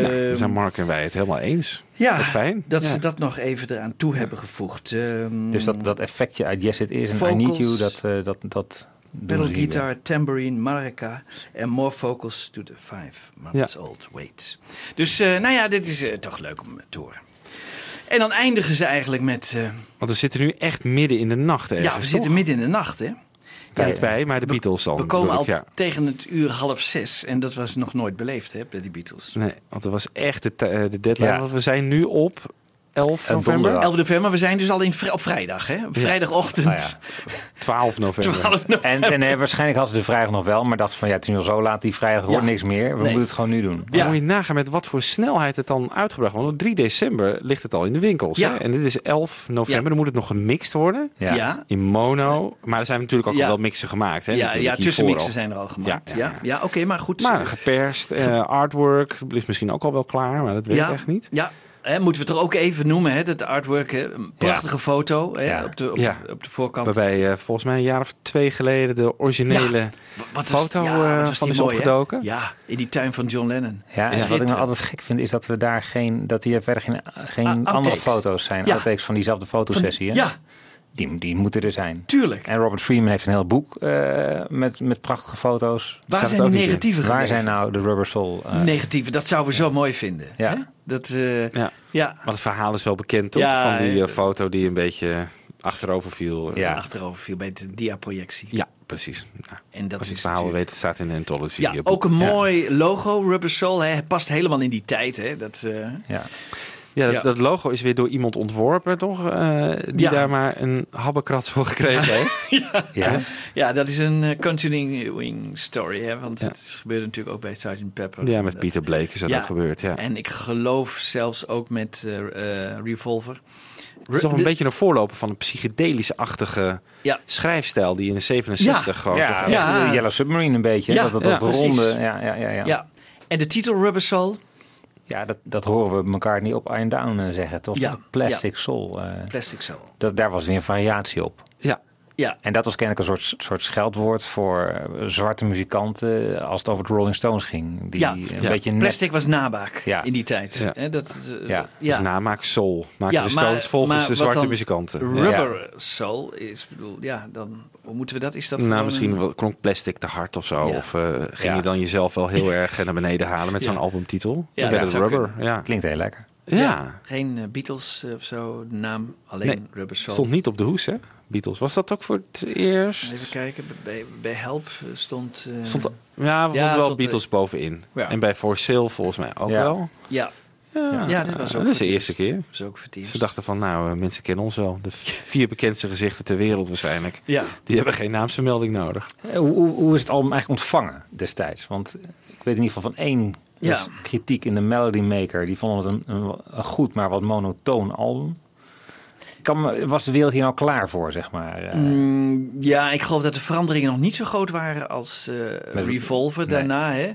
Nou, dan zijn Mark en wij het helemaal eens. ja, Wat fijn. dat Ja. ze dat nog even eraan toe hebben gevoegd. Ehm, Dus dat, dat effectje uit Yes It Is en I. Need You, dat, eh, dat, dat Pedal guitar, tambourine, maraca en more vocals to the five months old wait. Dus eh, nou ja, dit is eh, toch leuk om te horen. En dan eindigen ze eigenlijk met... eh, Want we zitten nu echt midden in de nacht ergens, ja, we zitten midden in de nacht, hè? Ja, niet wij, maar de Beatles dan. We komen al ja. tegen het uur half zes. En dat was nog nooit beleefd, hè, bij die Beatles. Nee, want dat was echt de, eh, de deadline. Ja. Want we zijn nu op 11 En november. donderdag. 11 november, we zijn dus al in, vri- op vrijdag, hè? Op vrijdagochtend. Nou ja. 12 november. 12 november. En, en eh, waarschijnlijk hadden ze de vrijdag nog wel, maar dachten van ja, het is nu al zo laat, die vrijdag wordt Ja. niks meer. We Nee. moeten het gewoon nu doen. Maar moet je nagaan met wat voor snelheid het dan uitgebracht wordt. Want op 3 december ligt het al in de winkels. Ja. Hè? En dit is 11 november. Ja. Dan moet het nog gemixt worden. Ja. Ja. In mono. Maar er zijn natuurlijk ook Ja. al wel mixen gemaakt. Hè? Ja, ja tussenmixen zijn er al gemaakt. Ja, Ja, ja, ja, ja. oké, maar goed. Maar geperst, eh, artwork is misschien ook al wel klaar. Maar dat weet ja, ik echt niet. Ja, hè, moeten we het er ook even noemen, hè? Dat artwork, hè? Een prachtige foto hè? Ja. Op, de, op, Ja. op de voorkant. Waarbij eh, volgens mij een jaar of twee geleden de originele Wat foto ja, eh, wat was van die is mooi, hè? opgedoken. Ja, in die tuin van John Lennon. Ja, en wat ik nou Schitterend. altijd gek vind, is dat we daar geen, dat hier verder geen, geen Ah, andere foto's zijn. Ja. Outtakes van diezelfde fotosessie. hè? Ja, Die, die moeten er zijn. tuurlijk. En Robert Freeman heeft een heel boek eh, met, met prachtige foto's. Waar staat zijn in. negatieven Waar zijn nou de Rubber Soul? eh, Negatieve, dat zouden we zo mooi vinden. Ja. Hè? Dat, eh, Ja. ja. Maar het verhaal is wel bekend toch? Ja, van die foto die een beetje achterover viel. Ja. achterover viel bij de dia-projectie. Ja, precies. Nou, En dat als je is het verhaal natuurlijk- weet, het staat in de Anthology. Ja, ook een Ja. mooi logo, Rubber Soul. Hè. Het past helemaal in die tijd. Hè. Dat, eh, ja. Ja, dat, Ja. dat logo is weer door iemand ontworpen, toch? Eh, die Ja. daar maar een habbekrats voor gekregen heeft. Ja. ja, dat is een eh, continuing story. Hè. Want Ja. het is- gebeurde natuurlijk ook bij Sgt. Pepper. Ja, met Dat- Pieter Blake is dat Ja. ook gebeurd, ja. En ik geloof zelfs ook met eh, eh, Revolver. Het is toch een de- beetje een voorloper van een psychedelische-achtige Ja. schrijfstijl die in de 67 Ja. gewoon Ja, Ja. de Yellow Submarine een beetje. Ja, dat, dat, ja, dat precies. ronde. Ja, ja, ja, ja. Ja. En de titel Rubber Soul, Ja, dat, dat horen we elkaar niet op Iron Down zeggen, toch? Ja, Plastic Soul. eh, Plastic Soul. dat, daar was weer een variatie op. Ja, Ja, En dat was kennelijk een soort, soort scheldwoord voor eh, zwarte muzikanten als het over de Rolling Stones ging. Die Ja. een Ja. beetje net... plastic was nabaak Ja. in die tijd. Ja. Hè, dat, eh, Ja. dus namaak soul. Ja, de maar- Stones volgens maar de zwarte dan muzikanten. Rubber Soul is, bedoel, ja, dan hoe moeten we dat? Is dat Nou, gewoon misschien een- klonk plastic te hard of zo. Ja. Of eh, ging Ja. je dan jezelf wel heel erg naar beneden halen met Ja. zo'n albumtitel? Ja, dat Rubber. Klinkt heel lekker. Ja. geen eh, Beatles eh, of zo, de naam alleen Nee, Rubber Soul. Stond niet op de hoes, hè? Beatles. Was dat ook voor het eerst? Even kijken, bij, bij Help eh, stond... eh, Stond, ja, we Ja, vonden wel stond, Beatles bovenin. Ja. En bij For Sale volgens mij ook Ja. wel. ja, Ja, ja, dit was ook dat is de eerste eerst. keer. Dat was ook. Ze dachten van, nou, mensen kennen ons wel. De vier bekendste gezichten ter wereld waarschijnlijk. Ja, Die hebben geen naamsvermelding nodig. Hoe, hoe, hoe is het album eigenlijk ontvangen destijds? Want ik weet in ieder geval van één dus Ja. kritiek in de Melody Maker. Die vonden het een, een, een goed, maar wat monotoon album. Kan, was de wereld hier nou klaar voor, zeg maar? eh? Mm, ja, ik geloof dat de veranderingen nog niet zo groot waren als eh, Met- Revolver nee. daarna. Hè?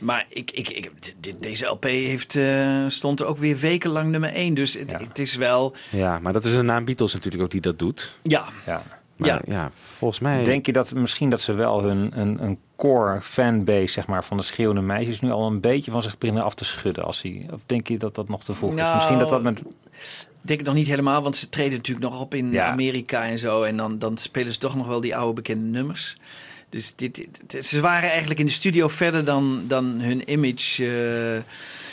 Maar ik, ik, ik, deze LP heeft, eh, stond er ook weer wekenlang nummer 1. Dus het, Ja. het is wel... Ja, maar dat is een naam Beatles natuurlijk ook die dat doet. Ja, ja. Maar Ja. ja, volgens mij... Denk je dat misschien dat ze wel hun een, een core fanbase zeg maar, van de schreeuwende meisjes nu al een beetje van zich beginnen af te schudden? Als die, of denk je dat dat nog te vroeg is? Nou, Misschien dat dat met. Ik denk het nog niet helemaal, want ze treden natuurlijk nog op in Ja. Amerika en zo. En dan, dan spelen ze toch nog wel die oude bekende nummers. Dus dit, ze waren eigenlijk in de studio verder dan, dan hun image eh,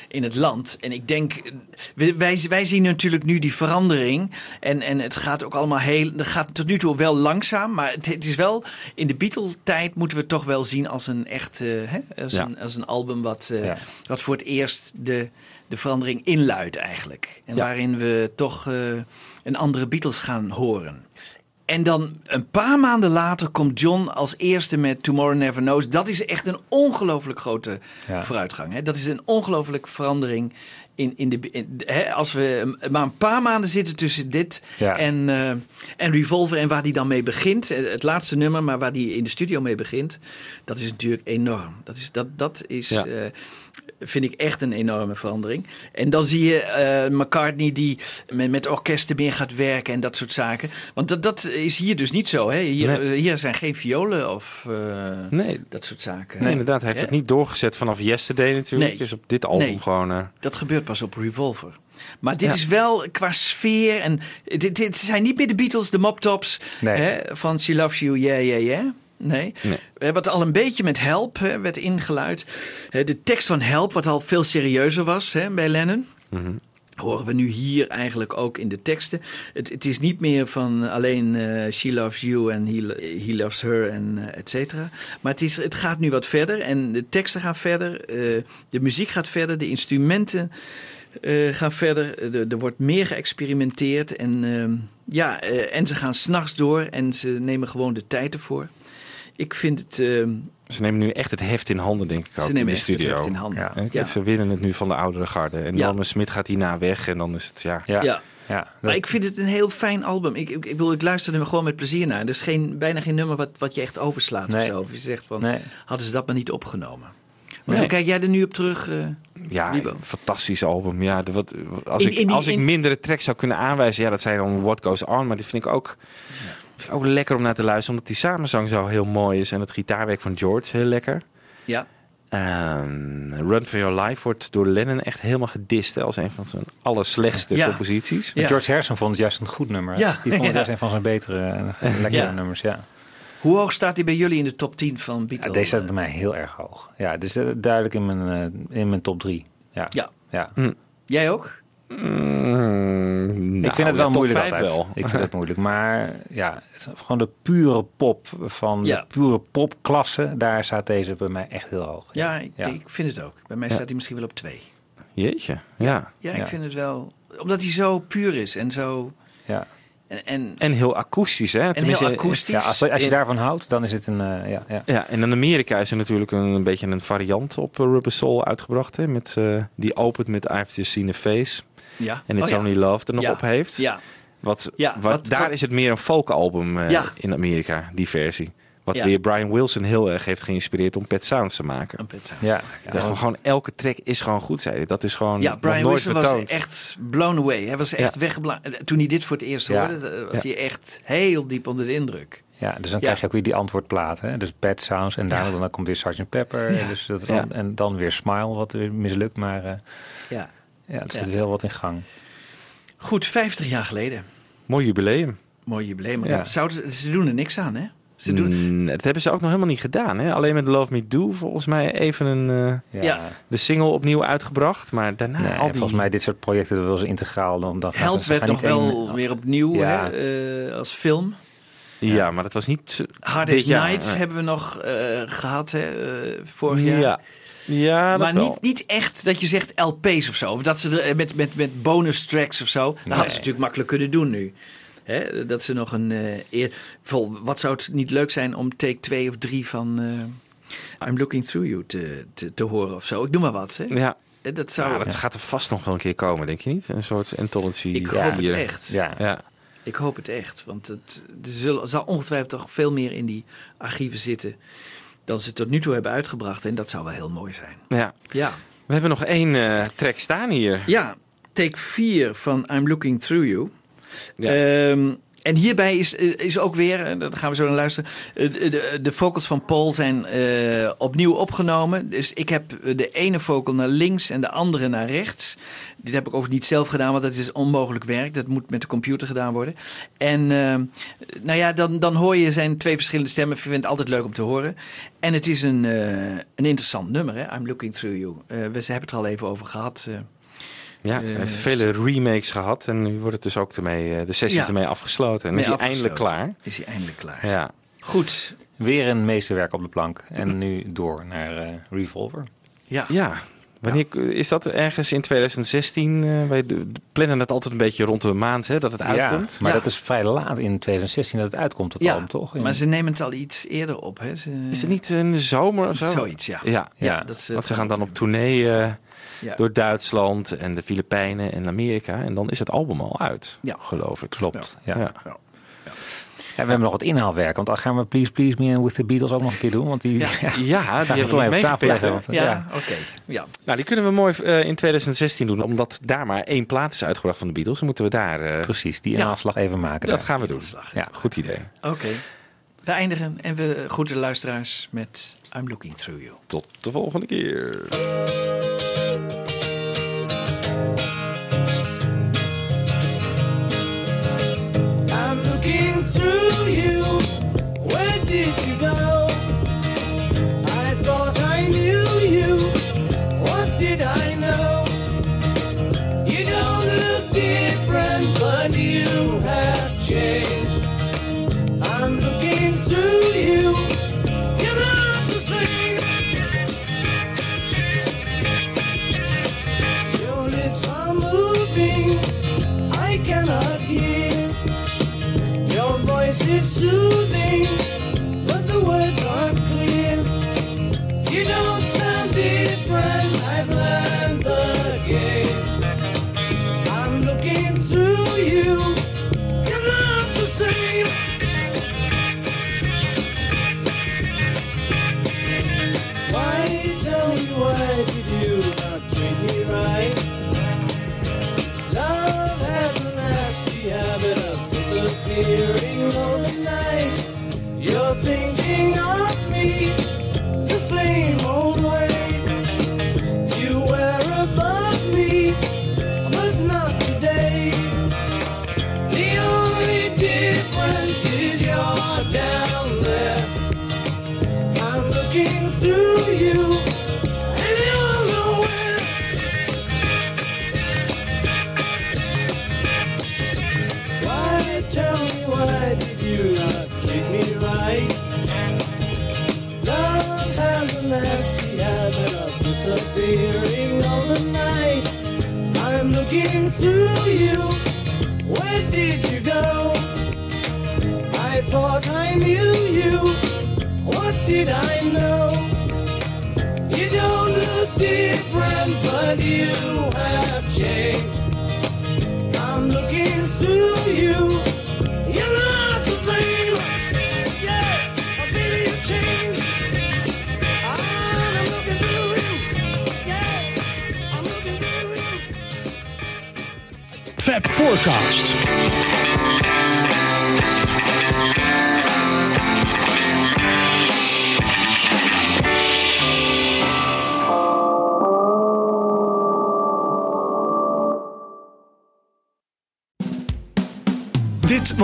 in het land. En ik denk, wij, wij zien natuurlijk nu die verandering. En, en het gaat ook allemaal heel. Het gaat tot nu toe wel langzaam. Maar het, het is wel. In de Beatle-tijd moeten we het toch wel zien als een echt. eh, hè, als, Ja. een, als een album wat, eh, Ja. wat voor het eerst de, de verandering inluidt, eigenlijk. En Ja. waarin we toch een andere Beatles gaan horen. En dan een paar maanden later komt John als eerste met Tomorrow Never Knows. Dat is echt een ongelooflijk grote Ja. vooruitgang. Hè? Dat is een ongelooflijke verandering. In, in de, in- hè, als we maar een paar maanden zitten tussen dit Ja. en, eh, en Revolver en waar die dan mee begint. eh, Het laatste nummer, maar waar die in de studio mee begint. Dat is natuurlijk enorm. Dat is, dat, dat is Ja. eh, vind ik echt een enorme verandering. En dan zie je eh, McCartney die met, met orkesten meer gaat werken en dat soort zaken. Want dat, dat is hier dus niet zo. Hè? Hier, Nee. eh, hier zijn geen violen of eh, Nee. dat soort zaken. Nee, inderdaad. Hij heeft het niet doorgezet vanaf Yesterday natuurlijk. Nee. Dus op dit album Nee. gewoon... eh, Dat gebeurt pas op Revolver. Maar dit Ja. is wel qua sfeer. En dit, dit zijn niet meer de Beatles, de Mop Tops. Nee. Hè, van She Loves You, yeah, yeah, yeah. Nee. Nee. Wat al een beetje met Help hè, werd ingeluid. De tekst van Help, wat al veel serieuzer was hè, bij Lennon. mhm. Horen we nu hier eigenlijk ook in de teksten. Het, het is niet meer van alleen eh, She Loves You en He, he Loves Her en eh, et cetera. Maar het, is, het gaat nu wat verder en de teksten gaan verder. eh, de muziek gaat verder, de instrumenten gaan verder. Er, er wordt meer geëxperimenteerd. En, ehm, ja, en ze gaan s'nachts door en ze nemen gewoon de tijd ervoor. Ik vind het... ehm, Ze nemen nu echt het heft in handen, denk ik ook, ze in nemen de echt het studio. heft in handen. Ja. Ze winnen het nu van de oudere garde. En Ja. Norman Smit gaat hierna weg. En dan is het, ja... Ja. ja. Ja, Maar ik vind het een heel fijn album. Ik, ik, ik, bedoel, ik luister er gewoon met plezier naar. Er is geen, bijna geen nummer wat, wat je echt overslaat Nee. of zo. Of je zegt van, Nee. hadden ze dat maar niet opgenomen. Want Nee. hoe kijk jij er nu op terug? eh? Ja, Liebo. een fantastisch album. Ja, de, wat, als In- ik, in die- als ik in- mindere tracks zou kunnen aanwijzen, ja, dat zijn dan What Goes On. Maar dit vind ik ook, vind ik ook lekker om naar te luisteren, omdat die samenzang zo heel mooi is. En het gitaarwerk van George heel lekker. ja. Ehm, Run for Your Life wordt door Lennon echt helemaal gedist hè, als een van zijn allerslechtste Ja. composities. Ja. George Harrison vond het juist een goed nummer. Ja. Die vond het Ja. juist een van zijn betere en lekkere Ja. nummers. Ja. Hoe hoog staat hij bij jullie in de top 10 van Ja, Beatles? deze staat bij mij heel erg hoog. Ja, dus eh, duidelijk in mijn, eh, in mijn top drie. Ja. Ja. ja. Jij ook? Mm, ik nou, vind het wel ja, top moeilijk vijf altijd. wel. Ik vind het moeilijk. Maar ja, het is gewoon de pure pop van Ja. de pure popklasse. Daar staat deze bij mij echt heel hoog. Ja, ik, Ja. ik vind het ook. Bij mij Ja. staat hij misschien wel op 2. Jeetje, ja. Ja, ik Ja. vind het wel... Omdat hij zo puur is en zo... Ja. En, en, En heel akoestisch, hè? en heel Tenminste, akoestisch. Ja, als, als je daarvan houdt, dan is het een... eh, ja, ja. Ja, en in Amerika is er natuurlijk een, een beetje een variant op eh, Rubber Soul uitgebracht. Hè, met, eh, die opent met I've Just Seen a Face. Ja. En It's Oh, ja. Only Love er nog Ja. op heeft. Ja, Wat, Ja, wat, wat- daar wat- is het meer een folkalbum eh Ja. in Amerika, die versie. Wat Ja. weer Brian Wilson heel erg heeft geïnspireerd om Pet Sounds te maken. een pet sounds. Ja. Ik dacht van gewoon elke track is gewoon goed, zei hij. Dat is gewoon Ja, Brian nooit Wilson was echt blown away. Hij was echt Ja. weggebla- Toen hij dit voor het eerst Ja. hoorde, eh, was Ja. hij echt heel diep onder de indruk. Ja, dus dan Ja. krijg je ook weer die antwoordplaten. Hè? Dus Bad Sounds en daarna dan komt weer Sgt. Pepper. Ja. Dus dat, Ja. En dan weer Smile, wat weer mislukt. Maar eh, Ja. Ja, er zit Ja. heel wat in gang. Goed, 50 jaar geleden. Mooi jubileum. Mooi jubileum. Ja. Zouden ze, ze doen er niks aan, hè? Ze doen, Mm, dat hebben ze ook nog helemaal niet gedaan. Hè? Alleen met Love Me Do volgens mij even een, eh, Ja. De single opnieuw uitgebracht. Maar daarna Nee, al die... Volgens mij dit soort projecten dat wil ze integraal. Dan, dan Help werd nog wel weer opnieuw Ja. hè, eh, als film. Ja, maar dat was niet... Hard. Nights Nee. hebben we nog eh, gehad hè, eh, vorig jaar. Ja, dat maar wel. niet, niet echt dat je zegt LP's of zo. Of dat ze er met, met, met bonus tracks of zo. Dat hadden ze natuurlijk makkelijk kunnen doen nu. Hè, dat ze nog een... eh eer, vol, wat zou het niet leuk zijn om take 2 of 3 van... eh, I'm Looking Through You te, te, te horen of zo. Ik noem maar wat. Hè. Ja, Eh, Dat zou... ja, dat gaat er vast nog wel een keer komen, denk je niet? Een soort anthology. ik Ja. hoop het hier. echt. Ja. Ja. Ik hoop het echt. Want het, er zullen, zal ongetwijfeld toch veel meer in die archieven zitten... dan ze tot nu toe hebben uitgebracht. En dat zou wel heel mooi zijn. ja. Ja. We hebben nog één eh, track staan hier. Ja, take 4 van I'm Looking Through You. Ja. Ehm, En hierbij is, eh, is ook weer, eh, daar gaan we zo naar luisteren, eh, de, de, vocals van Paul zijn opnieuw opgenomen. Dus ik heb de ene vocal naar links en de andere naar rechts. Dit heb ik overigens niet zelf gedaan, want dat is onmogelijk werk. Dat moet met de computer gedaan worden. En nou ja, dan, dan hoor je zijn twee verschillende stemmen. Ik vind het altijd leuk om te horen. En het is een, een interessant nummer, hè? I'm Looking Through You. We hebben het er al even over gehad. Eh. Ja, hij heeft vele remakes gehad en nu wordt het dus ook ermee, eh, de sessie ermee afgesloten. En is hij eindelijk klaar. Is hij eindelijk klaar. Ja. Goed. Weer een meesterwerk op de plank. En nu door naar eh, Revolver. Ja. ja. Wanneer is dat ergens in 2016? eh, wij plannen het altijd een beetje rond de maand hè, dat het uitkomt. Ja, maar dat is vrij laat in 2016 dat het uitkomt, het Ja, album, toch? In- maar ze nemen het al iets eerder op. Hè? Ze, Is het niet in de zomer of zo? Zoiets, ja. Ja, Ja, dat ze- want ze gaan dan op tournee eh, Ja. door Duitsland en de Filipijnen en Amerika. En dan is het album al uit, Ja. geloof ik. Klopt, ja. Ja. Ja, we hebben nog wat inhaalwerk, want dan gaan we Please Please Me with the Beatles ook nog een keer doen. Want die, Ja. Ja, die gaan we hebben toch we even op tafel leggen. Want, Ja, ja. oké. Ja. Nou, die kunnen we mooi eh, in 2016 doen, omdat daar maar één plaat is uitgebracht van de Beatles. Dan moeten we daar... eh, Precies, die Ja. inhaalslag even maken. dat daar. gaan we doen. Ja. Goed idee. Oké. We eindigen en we groeten de luisteraars met I'm Looking Through You. Tot de volgende keer. I'm looking through you.